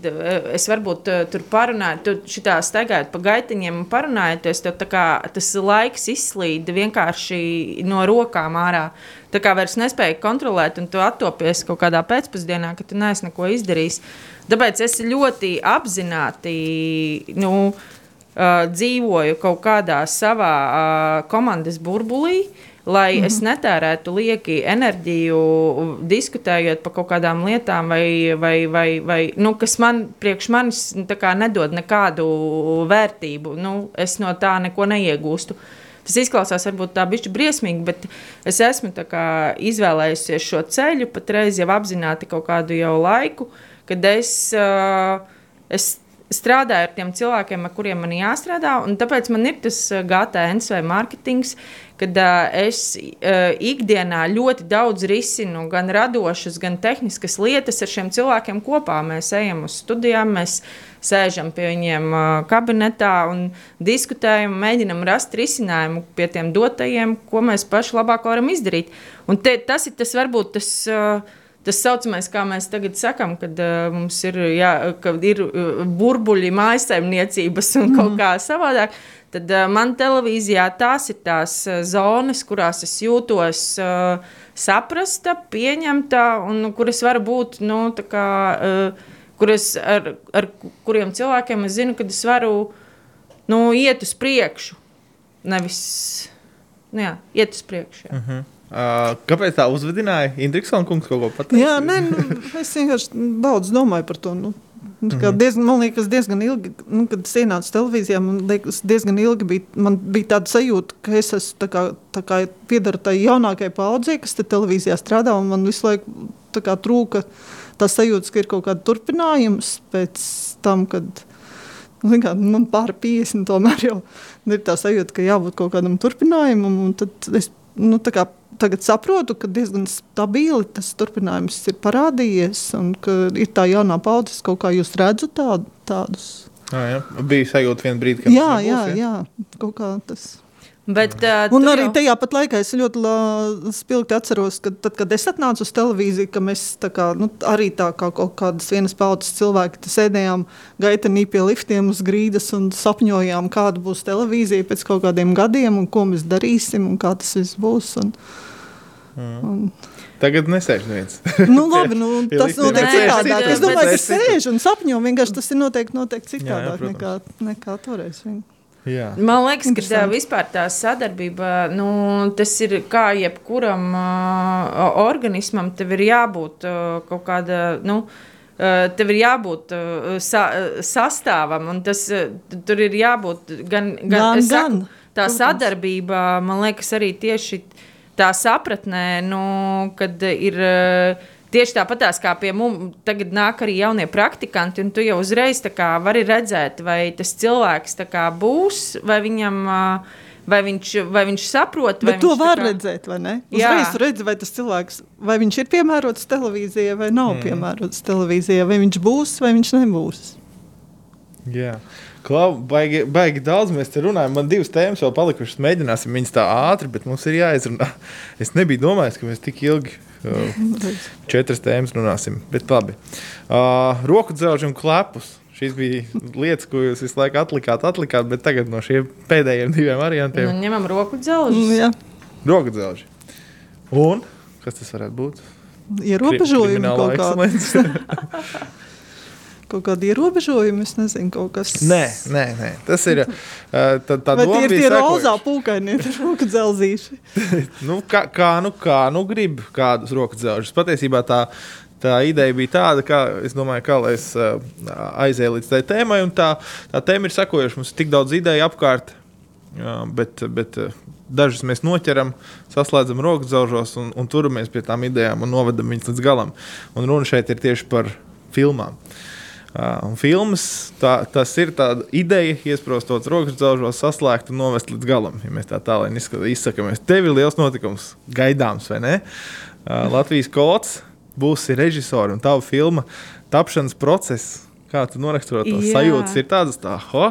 es varbūt tur parunāju, tu šitā staigājot pa gaitiņiem un parunājoties, kā, tas laiks izslīd vienkārši no rokām ārā. Tā kā vairs nespēja kontrolēt, un tu attopies kaut kādā pēcpusdienā, ka tu neesi neko izdarījis. Tāpēc es ļoti apzināti. Nu, uh, dzīvoju kaut kādā savā uh, komandas burbulī. Lai mm -hmm. es netērētu lieki enerģiju, diskutējot par kaut kādām lietām, vai, vai, vai, vai nu, kas man priekš manis nu, nedod nekādu vērtību. Nu, es no tā neko neiegūstu. Tas izklausās varbūt tā bišķi briesmīgi, bet es esmu kā, izvēlējusies šo ceļu patreiz jau apzināti kaut kādu jau laiku, kad es, uh, es strādāju ar tiem cilvēkiem, ar kuriem man jāstrādā. Tāpēc man ir tas eh, GTNS vai mārketings, kad uh, es uh, ikdienā ļoti daudz risinu gan radošas, gan tehniskas lietas ar šiem cilvēkiem kopā. Mēs ejam uz studijām, mēs sēžam pie viņiem uh, kabinetā un diskutējam, mēģinam rast risinājumu pie tiem dotajiem, ko mēs paši labāk varam izdarīt. Un te, tas ir tas varbūt tas. Uh, tas saucamais, kā mēs tagad sakām, kad uh, mums ir, jā, ir uh, burbuļi, mājsaimniecības un kaut mm. kā savādāk. Tad uh, man televīzijā tās ir tās uh, zonas, kurās es jūtos uh, saprasta, pieņemta un kur es varu būt. Nu, kā, uh, kur es, ar, ar kuriem cilvēkiem es zinu, ka es varu nu, iet uz priekšu. Nevis nu, jā, iet uz priekšu. Jā. Uh mhm. Uh, kāpēc tā uzvedināja? Indriksona kungs kaut ko pateica? Jā, nē, nu, es vienkārši daudz domāju par to. Nu. Mm -hmm. diezgan, man liekas, diezgan ilgi, nu, kad es ienācu televīzijā, man liekas, diezgan ilgi bija, man bija tāda sajūta, ka es esmu tā kā, tā kā piedaru tai jaunākajai paudzei, kas te televīzijā strādā, un man visu laiku tā kā trūka tā sajūta, ka ir kaut kāda turpinājums pēc tam, kad nu, kā, man pāri 50 tomēr jau ir tā sajūta, ka jābūt kaut kādam turpinājumam, un tad es, nu, tā kā tagad saprotu, ka diezgan stabili tas turpinājums ir parādījies, un ka ir tā jaunā paudze, kaut kā jūs redzat tādu, tādus. Ah, jā. Bija sajūta vienā brīdī, ka jā, nebūs, jā, jā, jā, kaut kā tas. Bet, uh, un arī jau... tajā pat laikā es ļoti spilgti atceros, ka tad, kad es atnācu uz televīziju, ka mēs tā kā, nu, arī tā kā kaut kādas vienas paudzes cilvēki sēdējām gaitenī pie liftiem uz grīdas un sapņojām, kāda būs televīzija pēc kaut kādiem gadiem un ko mēs darīsim un kā tas viss būs. Un, mm. Un, Tagad nesēž neviens. <laughs> nu, labi, nu, tas notiek citādāk. Es domāju, ka sēž un sapņo, vienkārši tas ir noteikti, noteikti citādāk jā, jā, nekā, nekā toreiz. Jā. Man liekas, ka tā vispār tā sadarbība, nu, tas ir kā jebkuram uh, organismam, tev ir jābūt uh, kaut kāda. Nu, Uh, tev ir jābūt uh, sa, uh, sastāvam, un tas uh, tur ir jābūt gan, gan, gan, saku, gan. tā sadarbība, man liekas, arī tieši tā sapratnē, nu, kad ir. Uh, Tieši tāpat kā pie mums tagad nāk arī jaunie praktikanti, un tu jau uzreiz vari redzēt, vai tas cilvēks būs, vai viņam. Vai viņš, vai viņš saprot, vai Bet to var kā... redzēt, vai ne? Uzreiz redz, vai tas cilvēks, vai viņš ir piemērots televīzijai, vai nav mm. piemērots televīzijai, vai viņš būs, vai viņš nebūs. Jā. Klau, baigi, baigi daudz mēs te runājam. Man divas tēmas vēl palikušas. Mēģināsim viņas tā ātri, bet mums ir jāizrunā. <laughs> Es nebiju domājis, ka mēs tik ilgi. <laughs> Uh, četras tēmas runāsim. Bet labi. Uh, roku dzelžu un klepus. Šīs bija lietas, ko jūs visu laiku atlikāt, atlikāt, bet tagad no šiem pēdējiem diviem variantiem. Nu, ņemam roku dzelžu. Jā. Roku dzelži. Un kas tas varētu būt? Ierobežojumi kaut ekscelence. <laughs> Kaut kādi ierobežojumi, es nezinu, kaut kas. Nē, nē, nē. Tas ir. uh, Tā, tā doma tie ir tie rozā pūkainie <laughs> roku dzelzīši? <laughs> Nu, kā, kā, nu, kā nu grib kādus roku dzelžus. Patiesībā tā, tā ideja bija tāda, ka es domāju, kā lai es uh, aizēju līdz tai tēmai. un Tā, tā tēma ir sekojoša. Mums ir tik daudz ideju apkārt, jā, bet, bet uh, dažas mēs noķeram, saslēdzam rokas dzelžos un, un turamies pie tām idejām un novedam viņas līdz galam. Un runa šeit ir tieši par filmām. Uh, filmas, tā, tas ir tāda ideja, iesprostot rokas dzelžos, saslēgt un novest līdz galam. Ja mēs tā tālāk izsakāmies, tev ir liels notikums, gaidāms, vai ne? Uh, Latvijas kods būs režisori un tava filma tapšanas process. Kā tu noraksturo to Jā. sajūtas? Ir tādas tā, ho,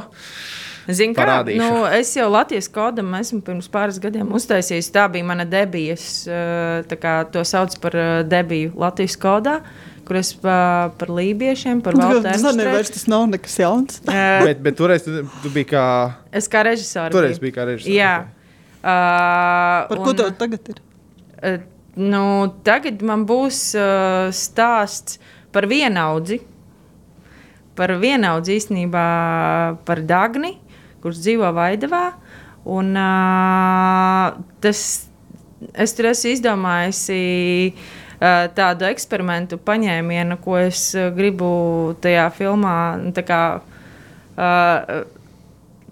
Zini, kā nu, es jau Latvijas kodam esmu pirms pāris gadiem uztaisījis. Tā bija mana debija. Es, tā kā to sauc par debiju Latvijas kodā, kur es pa, par lībiešiem, par Tas valsts arī vairs tas nav nekas jauns. <laughs> bet, bet toreiz tu, tu biji kā. Es kā režisors. Toreiz biji kā režisors. Jā. Uh, Par ko tev tagad ir? Uh, nu, tagad man būs uh, stāsts par vienaudzi. Par vienaudzi īstenībā par Dagni, kurš dzīvo Vaidavā. Un, uh, tas, es tur esmu izdomājusi uh, tādu eksperimentu paņēmienu, ko es gribu tajā filmā nu, kā,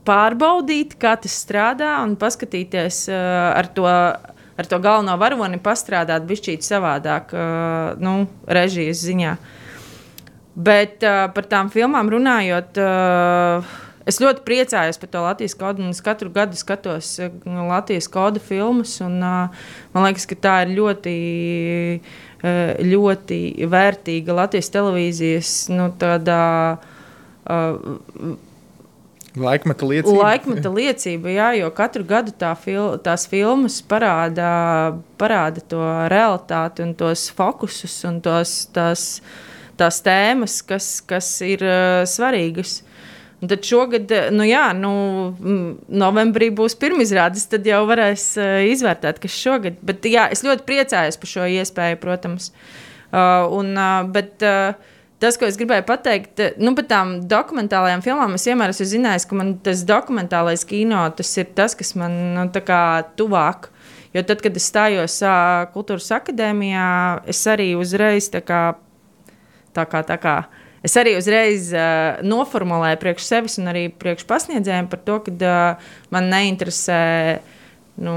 pārbaudīt, kā tas strādā un paskatīties ar to. Ar to galveno varoni pastrādāt bišķīt savādāk, nu, režijas ziņā. Bet par tām filmām runājot, uh, es ļoti priecājos par to Latvijas kodu. Es katru gadu skatos uh, Latvijas kodu filmas. Un, uh, man liekas, ka tā ir ļoti, uh, ļoti vērtīga Latvijas televīzijas nu, tādā, uh, Laikmeta liecība. Laikmeta liecība, jā, jo katru gadu tā fil tās filmas parāda, parāda to realitāti un tos fokusus un tos, tās, tās tēmas, kas, kas ir uh, svarīgas. Un tad šogad, eh, nu jā, nu, novembrī būs pirmizrādes, tad jau varēs uh, izvērtēt, kas šogad. Bet jā, es ļoti priecājos par šo iespēju, protams. Uh, un, uh, bet, uh, Tas, ko es gribēju pateikt, nu, par tām dokumentālajām filmām, es vienmēr esmu zinājis, ka man tas dokumentālais kino tas ir tas, kas man nu, tuvāk. Jo tad, kad es stājos uh, Kultūras akadēmijā, es arī uzreiz tā kā, tā kā, tā kā es arī uzreiz uh, noformulēju priekš sevis un arī priekš pasniedzējiem par to, ka uh, man neinteresē nu,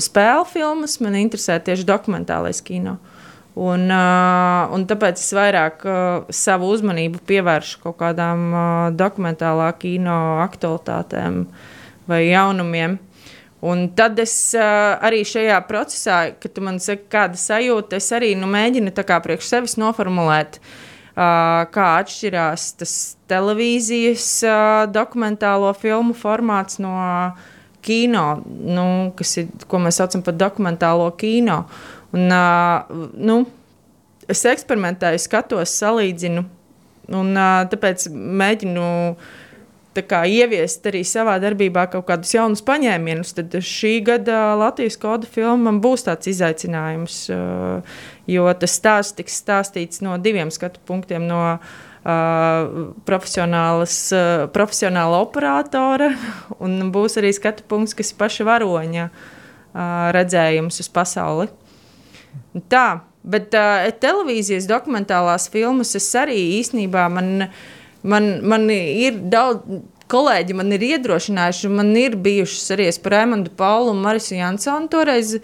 spēļu filmas, man interesē tieši dokumentālais kino. Un, uh, un tāpēc es vairāk uh, savu uzmanību pievēršu kaut kādām uh, dokumentālā kino aktualitātēm vai jaunumiem. Un tad es uh, arī šajā procesā, kad man saki, kāda sajūta, es arī nu, mēģinu tā kā priekš sevis noformulēt, uh, kā atšķirās tas televīzijas dokumentālo filmu formāts no kino, nu, ir, ko mēs saucam par dokumentālo kino. Un, nu, es eksperimentēju, skatos, salīdzinu, un tāpēc mēģinu kā, ieviest arī savā darbībā kaut kādus jaunus paņēmienus. Tad šī gada Latvijas koda filma man būs tāds izaicinājums, jo tas stāsts tiks stāstīts no diviem skatu punktiem. No, Uh, uh, profesionāla operatora, <laughs> un būs arī skatu punkts, kas ir paša varoņa uh, redzējums uz pasauli. Tā, bet uh, televīzijas dokumentālās filmas es arī īstenībā man, man, man ir daudz. Kolēģi man ir iedrošinājuši, man ir bijušas arī par Raimondu Paulu un Marisu Jansonu. Toreiz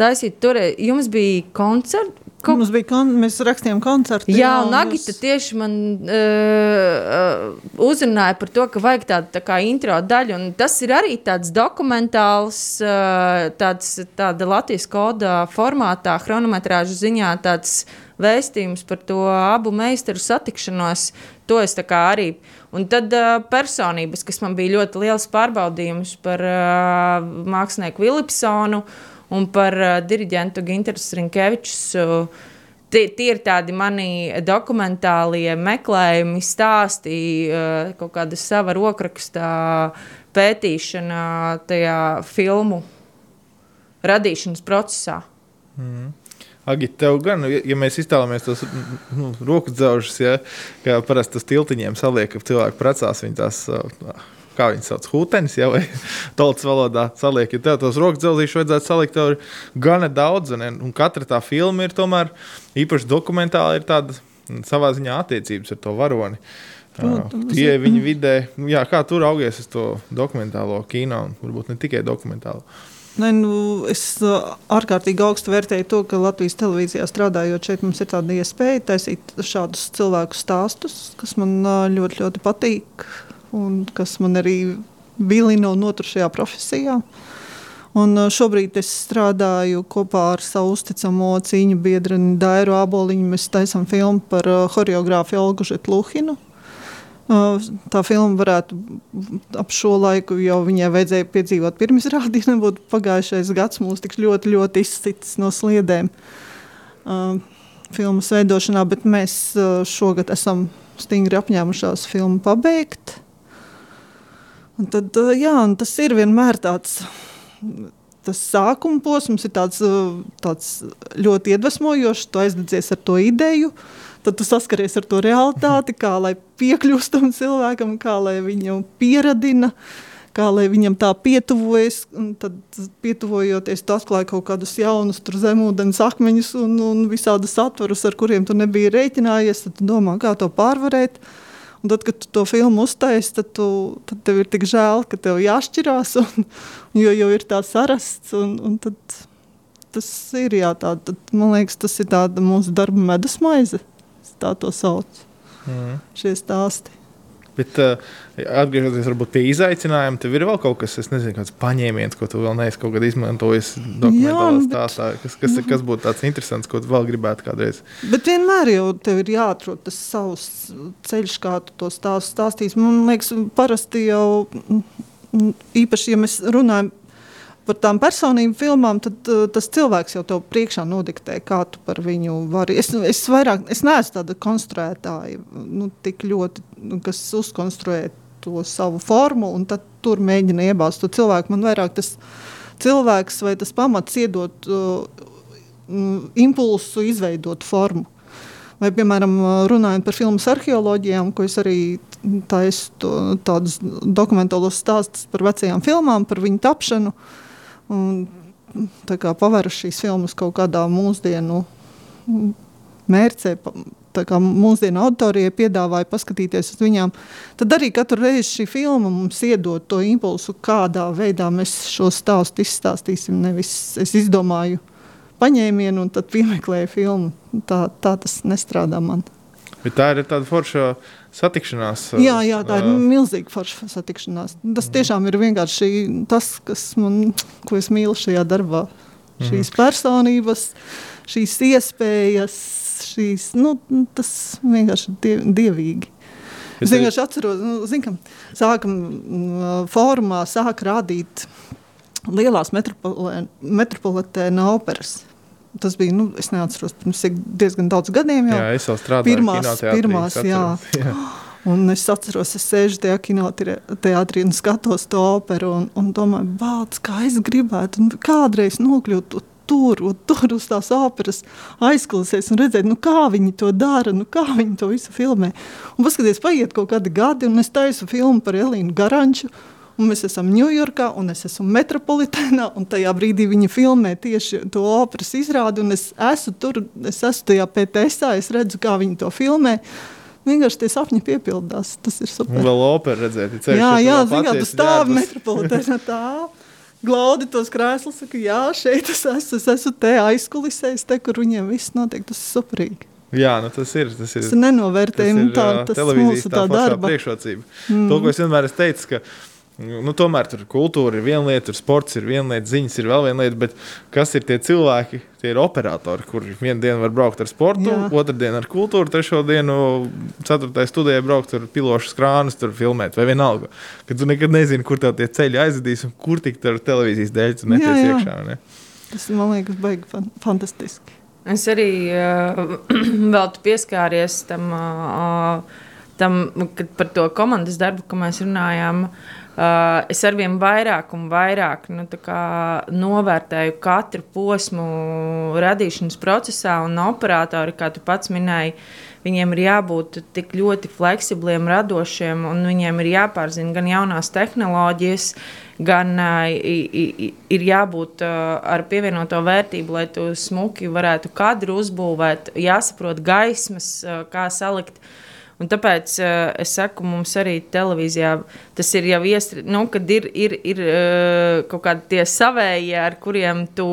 taisīt, toreiz jums bija koncerts, Kaut... Mums bija kon mēs rakstījām koncertu. Jā, un Agita jūs... tieši man uh, uzrunāja par to, ka vajag tādu tā kā intro daļu, un tas ir arī tāds dokumentāls, uh, tāds, tāda Latvijas koda formātā, chronometrāžu ziņā tāds vēstījums par to abu meistaru satikšanos. To es arī. Un tad uh, personības, kas man bija ļoti liels pārbaudījums par uh, mākslinieku Vilipsonu. Uh, un par uh, diriģentu Ginteru Rinkevičus. Uh, Tie, tie ir tādi mani dokumentālie meklējumi, stāsti, uh, kaut kāda sava rokrakstā pētīšana tajā filmu radīšanas procesā. Mm. Agita, tev gan, ja mēs iztēlojamies tos nu, rokas dzelžus, ja, kā parasti uz tiltiņiem saliek, ka cilvēki precās, viņi tās uh, kā viņi sauc, hūtenis, ja, vai <laughs> tautas valodā saliek. Ja tev tos rokas dzelzīšus vajadzētu salikt, tev ir gana daudz, un, un katra tā filma ir tomēr īpaši dokumentāla, ir tāda savā ziņā attiecības ar to varoni. Tie ir viņa vidē, nu, jā, kā tur augies uz to dokumentālo kino, un varbūt ne tikai dokumentālo. Ne, nu, es ārkārtīgi augstu vērtēju to, ka Latvijas televīzijā strādājot, šeit mums ir tāda iespēja taisīt šādus cilvēku stāstus, kas man ļoti, ļoti patīk un kas man arī vilina un notur šajā profesijā. Un uh, šobrīd es strādāju kopā ar savu uzticamo cīņu biedru Dairu Aboliņu. Mēs taisām filmu par uh, choreogrāfu Olgu Žetluhinu. Uh, tā filma varētu ap šo laiku jau viņai vajadzēja piedzīvot pirms rādījuma. <laughs> Nebūtu pagājušais gads mūs tik ļoti, ļoti izsits no sliedēm filmas veidošanā, bet mēs šogad esam stingri apņēmušās filmu pabeigt. Un tad, jā, un tas ir vienmēr tāds. Tas sākuma posms ir tāds, tāds ļoti iedvesmojošs. Tu aizdedzies ar to ideju, tad tu saskaries ar to realitāti, kā lai piekļūstam cilvēkam, kā lai viņu pieradina, kā lai viņam tā pietuvojas. Tad, pietuvojoties, tu atklāji kaut kādus jaunus zemūdens akmeņus un, un visādus satvarus, ar kuriem tu nebija rēķinājies. Tad tu domā, kā to pārvarēt. Uh, Un tad, kad tu to filmu uztaisīji, tad, tu, tad tev ir tik žēl, ka tev jāšķirās, un, jo jau ir tā sarasts. Un, un tad, tas ir jā, tā, tad, man liekas, tas ir mūsu darba medusmaize. Tā to sauc. Mm. Šie stāsti. Bet, uh, atgriežoties pie izaicinājuma, tev ir vēl kaut kas, nezinu, kāds paņēmiens, ko tu vēl neesi kaut kad izmantojis dokumentālā stāstā. Kas, kas, kas būtu tāds interesants, ko tu vēl gribētu kādreiz? Bet vienmēr jau tev ir jāatrod tas savs ceļš, kā tu to stāstu stāstīs. Man liekas, parasti jau īpaši, ja mēs runājam par tām personību filmām, tad uh, tas cilvēks jau tev priekšā nodiktē, kā tu par viņu vari. Es, es vairāk, es neesmu tāda konstruētāja, nu, tik ļoti, nu, kas uzkonstruē to savu formu, un tad tur mēģina iebāzt to cilvēku. Man vairāk tas cilvēks vai tas pamats iedot uh, impulsu izveidot formu. Vai, piemēram, runājot par filmu arheoloģijām, ko es arī taisu to, tādus dokumentālos stāstus par vecajām filmām, par viņu tapšanu. Uh, Un, pavēru šīs filmas kaut kādā mūsdienu mērķē, kā mūsdienu auditorijai piedāvāja paskatīties uz viņām, tad arī katru reizi šī filma mums iedod to impulsu, kādā veidā mēs šo stāstu izstāstīsim. Nevis es izdomāju paņēmienu un tad piemeklēju filmu. Tā, tā tas nestrādā man. Bet tā ir tāda forša satikšanās. Jā, jā tā ir milzīga forša satikšanās. Tas tiešām ir vienkārši tas, kas man, ko es mīlu šajā darbā. Mm. Šīs personības, šīs iespējas, šīs, nu, tas vienkārši ir diev, dievīgi. Es vienkārši atceros, nu, zin, ka sākam fórumā sāk rādīt lielās metropolitēna operas. Tas bija, nu, es neatceros, pirms diezgan daudz gadiem. Jau. Jā, es jau strādāju pirmās, pirmās jā. <laughs> jā. Un es atceros, es sēžu tajā kinoteātrī un skatos to operu un, un domāju, bāc, kā es gribētu kādreiz nokļūt tur, tur uz tās operas aizklausīties un redzēt, nu, kā viņi to dara, nu, kā viņi to visu filmē. Un paskatieties, paiet kaut kādi gadi, un es taisu filmu par Elīnu Garanču un mēs esam Ņujorkā, un es esmu metropolitēnā, un tajā brīdī viņi filmē tieši to operas izrādi, un es esmu tur, es esmu tajā PTS, es redzu, kā viņi to filmē. Vienkārši tie sapņi piepildās. Tas ir super. Vēl opera redzēt, ceļš, jā, jā, zin, kā, tu stāvi metropolitēnā <laughs> tā. glaudi tos krēslus, saka, jā, šeit es esmu, es esmu te aizkulisēs, te, kur viņiem viss notiek, tas ir superīgi. Jā, nu tas ir. Tas ir, nenovērtējami. Tā, tas ir mūsu tā darba. priekšrocība. Mm. To, ko es vienmēr esmu teicis, ka Nu, tomēr tur kultūra ir viena lieta, tur sports ir viena lieta, ziņas ir vēl viena lieta. Bet kas ir tie cilvēki? Tie ir operatori, kuriem vienu dienu var braukt ar sportu, Jā. otru dienu ar kultūru, trešo dienu, ceturtajā studijā braukt ar pilošu krānus, tur filmēt, vai vienalga. Kad tu nekad nezini, kur tev tie ceļi aizvedīs un kur tik tur televīzijas dēļ tu meties iekšā. Ne? Tas man liekas, baigi fan fantastiski. Es arī uh, <clears throat> vēl pieskāries tam, uh, tam, kad par to komandas darbu, ko mēs runājām. Uh, es arvien vairāk un vairāk nu, novērtēju katru posmu radīšanas procesā, un operatori, kā tu pats minēji, viņiem ir jābūt tik ļoti fleksibliem, radošiem, un viņiem ir jāpārzina gan jaunās tehnoloģijas, gan uh, ir jābūt uh, ar pievienoto vērtību, lai tu smuki varētu kadru uzbūvēt, jāsaprot gaismas, uh, kā salikt. Uh, Un tāpēc uh, es saku, mums arī televīzijā tas ir jau iestrādājis, nu, kad ir, ir, ir uh, kaut kādi tie savējie, ar kuriem tu.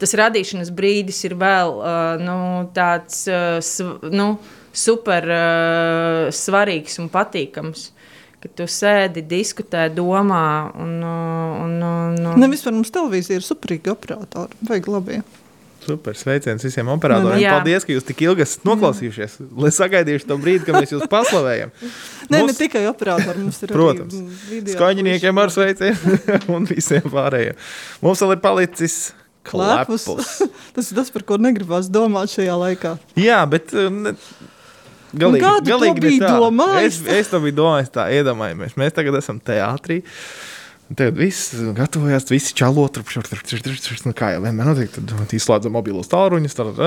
Tas radīšanas brīdis ir vēl uh, nu, tāds uh, sv, nu, super uh, svarīgs un patīkams. Kad tu sēdi, diskutē, domā. Un, un, un, un... Ne, vispār mums televīzija ir superīga operatora. Vajag labi. Super, sveiciens visiem operatoriem. Jā. Paldies, ka jūs tik ilgi esat noklausījušies. Lai sagaidīšu to brīdi, kad mēs jūs paslavējam. <laughs> Nē, mums... ne tikai operatori, mums ir Protams, skaņiniekiem ar sveicienu <laughs> un visiem pārējiem. Mums vēl ir palicis klepus. <laughs> tas ir tas, par ko negribas domāt šajā laikā. Jā, bet. Uh, ne... Galīgi, galīgi bija domājis. Es, es to biju domājis tā, iedomājamies. Mēs tagad esam teātrī. Uh, Tad viss gatavojās, visi čalo, tur nu, kā jau vienmēr notiek. Tad izslēdza mobilos tālruņus. Tad,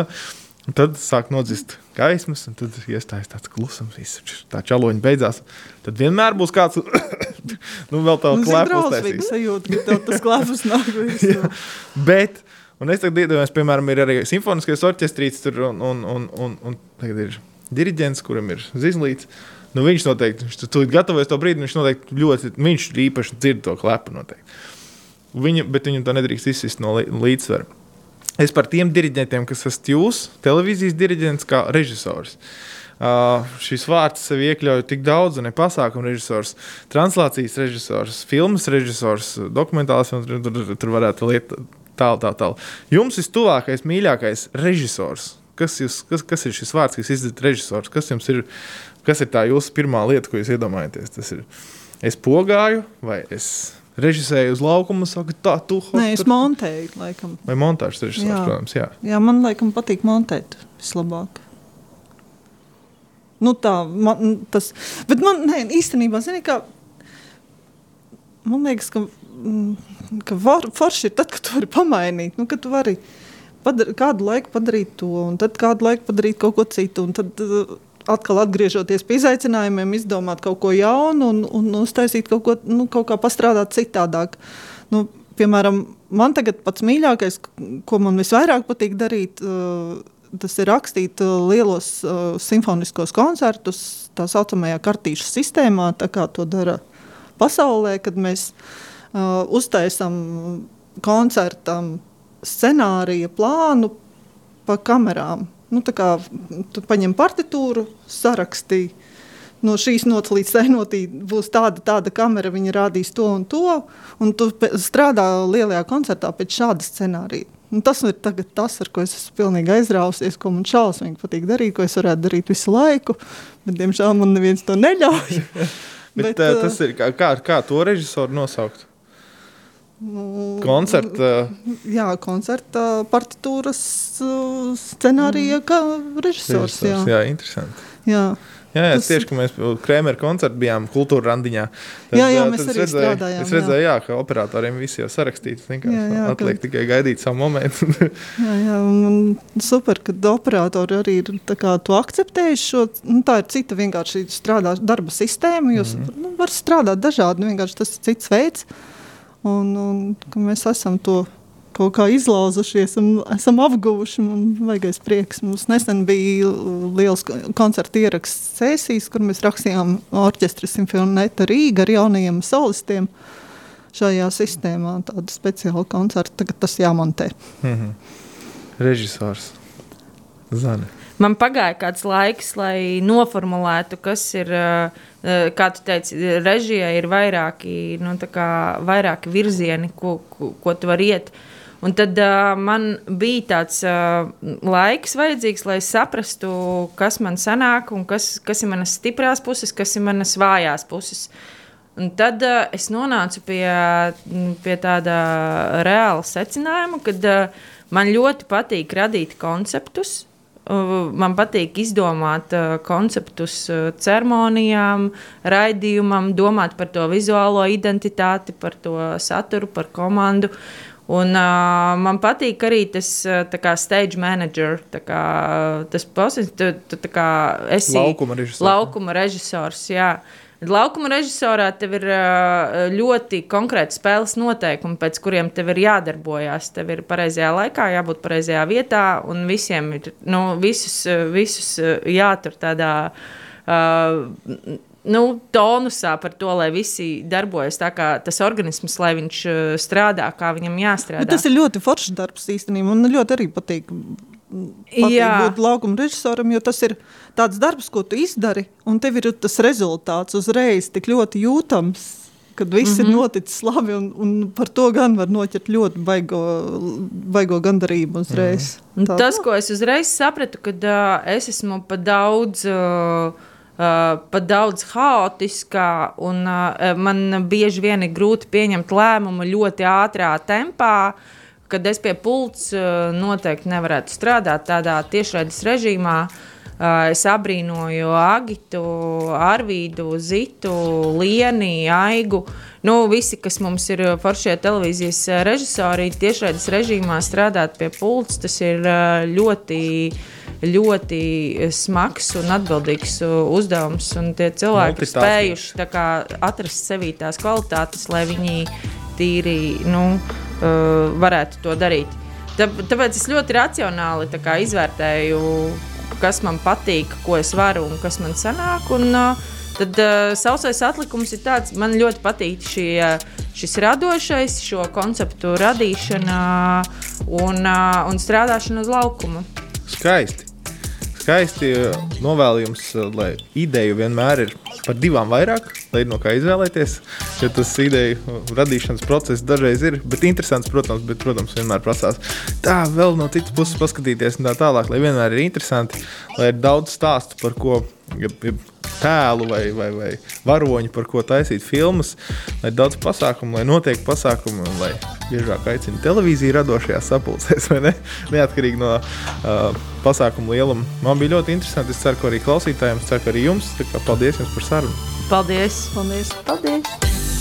tad sāk nodzist gaismas, un tad iestājas tāds klusums. Viss tā čaloņa beidzās. Tad vienmēr būs kāds, <coughs> nu, vēl tāds klēpus. Tas sajūta, ka tas klēpus <laughs> nāk. Bet, un es tagad iedomājos, piemēram, ir arī simfoniskais orķestrīts tur, un, un, un, un, un tagad ir diriģents, kuram ir zizlīts. Nu, viņš noteikti, viņš tur gatavojas to brīdi, viņš noteikti ļoti, viņš īpaši dzird to klepu noteikti. Viņa, bet viņam to nedrīkst izsist no līdzsvara. Es par tiem diriģentiem, kas esat jūs, televīzijas diriģents, kā režisors. Uh, šis vārds sev iekļauj tik daudz, ne pasākumu režisors, translācijas režisors, filmas režisors, dokumentāls, un tur, tur, tur varētu lietot tālu, tālu, tālu. Jums vistuvākais, mīļākais režisors. Kas, jūs, kas, kas ir šis vārds, kas izdarīts režisors? Kas jums ir Kas ir tā jūsu pirmā lieta, ko jūs iedomājaties? Tas ir es pogāju vai es režisēju uz laukuma, saku, tā, tu hop, Nē, es montēju, laikam. Vai montāžas režisors, jā. protams, jā. Jā, man laikam patīk montēt vislabāk. Nu tā, man tas, bet man, nē, īstenībā, zini, kā, man liekas, ka, mm, ka var, forši ir tad, kad tu vari pamainīt, nu, kad tu vari padar, kādu laiku padarīt to, un tad kādu laiku padarīt kaut ko citu, tad atkal atgriežoties pie izaicinājumiem, izdomāt kaut ko jaunu un, un uztaisīt kaut ko, nu, kaut kā pastrādāt citādāk. Nu, piemēram, man tagad pats mīļākais, ko man visvairāk patīk darīt, uh, tas ir rakstīt uh, lielos uh, simfoniskos koncertus tā saucamajā kartīšu sistēmā, tā kā to dara pasaulē, kad mēs uh, uztaisam koncertam scenārija plānu pa kamerām. Nu, kā, tu paņem partitūru, sarakstīji. No šīs nots līdz tai notī būs tāda, tāda kamera, viņa rādīs to un to. Un tu strādā lielajā koncertā pēc šāda scenārija. Un tas ir tas, ar ko es esmu pilnīgi aizrausies, ko man šausmīgi patīk darīt, ko es varētu darīt visu laiku. Bet, diemžēl, man neviens to neļauj. <laughs> <laughs> bet, bet, uh, tas ir kā, kā, kā to režisoru nosaukt? Nu, koncerta. Jā, koncerta partitūras uh, scenārija, kā režisors. jā. jā, interesanti. Jā. Jā, jā tas... tieši tā, mēs Krēmera koncertā bijām kultūra randiņā. Tad, jā, jā, mēs arī redzēju, strādājām. Es redzēju, jā. Jā, ka operatoriem viss jau sarakstīts. Jā, jā, atliek ka... tikai gaidīt savu momentu. <laughs> jā, jā, un super, ka operatori arī ir to akceptējuši. Šo, nu, tā ir cita vienkārši strādā, darba sistēma. Jūs mm -hmm. nu, varat strādāt dažādi, nu, vienkārši tas ir cits veids. Un, un ka mēs esam to kaut kā izlauzušies un esam apguvuši. Man vajagais prieks. Mums nesen bija liels koncerta ieraksts sesijas, kur mēs rakstījām orķestra simfonēta Rīga ar jaunajiem solistiem. šajā sistēmā tādu speciālu koncertu. Tagad tas jāmontē. Mm -hmm. Režisors Zana. Man pagāja kāds laiks, lai noformulētu, kas ir, kā tu teici, režijai ir vairāki, nu, kā, vairāki virzieni, ko, ko, ko tu vari iet. Un tad uh, man bija tāds uh, laiks vajadzīgs, lai saprastu, kas man sanāk un kas, kas ir manas stiprās puses, kas ir manas vājās puses. Un tad uh, es nonācu pie, pie tāda reāla secinājuma, ka uh, man ļoti patīk radīt konceptus. Uh, man patīk izdomāt uh, konceptus uh, ceremonijām, raidījumam, domāt par to vizuālo identitāti, par to saturu, par komandu. Un, uh, man patīk arī tas kā, stage manager, kā, tas posms, tu, tu kā, esi laukuma režisors. Laukuma režisors jā. Laukuma režisorā tev ir ļoti konkrēti spēles noteikumi, pēc kuriem tev ir jādarbojas. Tev ir pareizajā laikā, jābūt pareizajā vietā, un visiem ir nu, visus, visus jātur tādā. Uh, nu, tonusā par to, lai visi darbojas tā, kā tas organisms, lai viņš strādā, kā viņam jāstrādā. Bet tas ir ļoti foršs darbs īstenībā. Man ļoti arī patīk būt laukuma režisoram, jo tas ir tāds darbs, ko tu izdari, un tev ir tas rezultāts uzreiz tik ļoti jūtams. Kad viss mm -hmm. ir mhm. noticis labi, un, un par to gan var noķert ļoti baigo, baigo gandarību uzreiz. Mm -hmm. Tas, ko es uzreiz sapratu, kad uh, es esmu pa daudz. Uh, Uh, pat daudz haotiskā, un uh, man bieži vien ir grūti pieņemt lēmumu ļoti ātrā tempā. Kad es pie pults uh, noteikti nevarētu strādāt tādā tiešraides režīmā. Uh, es abrīnoju Agitu, Arvīdu, Zitu, Lienu, Aigu. Nu, visi, kas mums ir foršie televīzijas režisori, tiešraides režīmā strādāt pie pults, tas ir ļoti ļoti smags un atbildīgs uzdevums. Un tie cilvēki ir spējuši kā, atrast sevī tās kvalitātes, lai viņi tīri nu, uh, varētu to darīt. Tā, tāpēc es ļoti racionāli kā, izvērtēju, kas man patīk, ko es varu un kas man sanāk. Un, uh, Tad uh, sausais atlikums ir tāds, man ļoti patīk šie, šis radošais, šo konceptu radīšana un, uh, un strādāšana uz laukuma. Skaisti skaisti. Novēlu jums, lai ideju vienmēr ir par divām vairāk, lai ir no kā izvēlēties. Jo tas ideju radīšanas process dažreiz ir, bet interesants, protams, bet, protams, vienmēr prasās tā, vēl no citas puses paskatīties un tā tālāk, lai vienmēr ir interesanti, lai ir daudz stāstu par ko. Tēlu vai, vai, vai varoņu, par ko taisīt filmas, lai ir daudz pasākumu, lai notiek pasākumi un lai biežāk aicina televīziju radošajās sapulcēs, <laughs> vai ne? Neatkarīgi no uh, pasākumu lieluma. Man bija ļoti interesanti. Es ceru, ka arī klausītājiem, es ceru, ka arī jums. Paldies jums par sarunu. Paldies! Paldies! Paldies.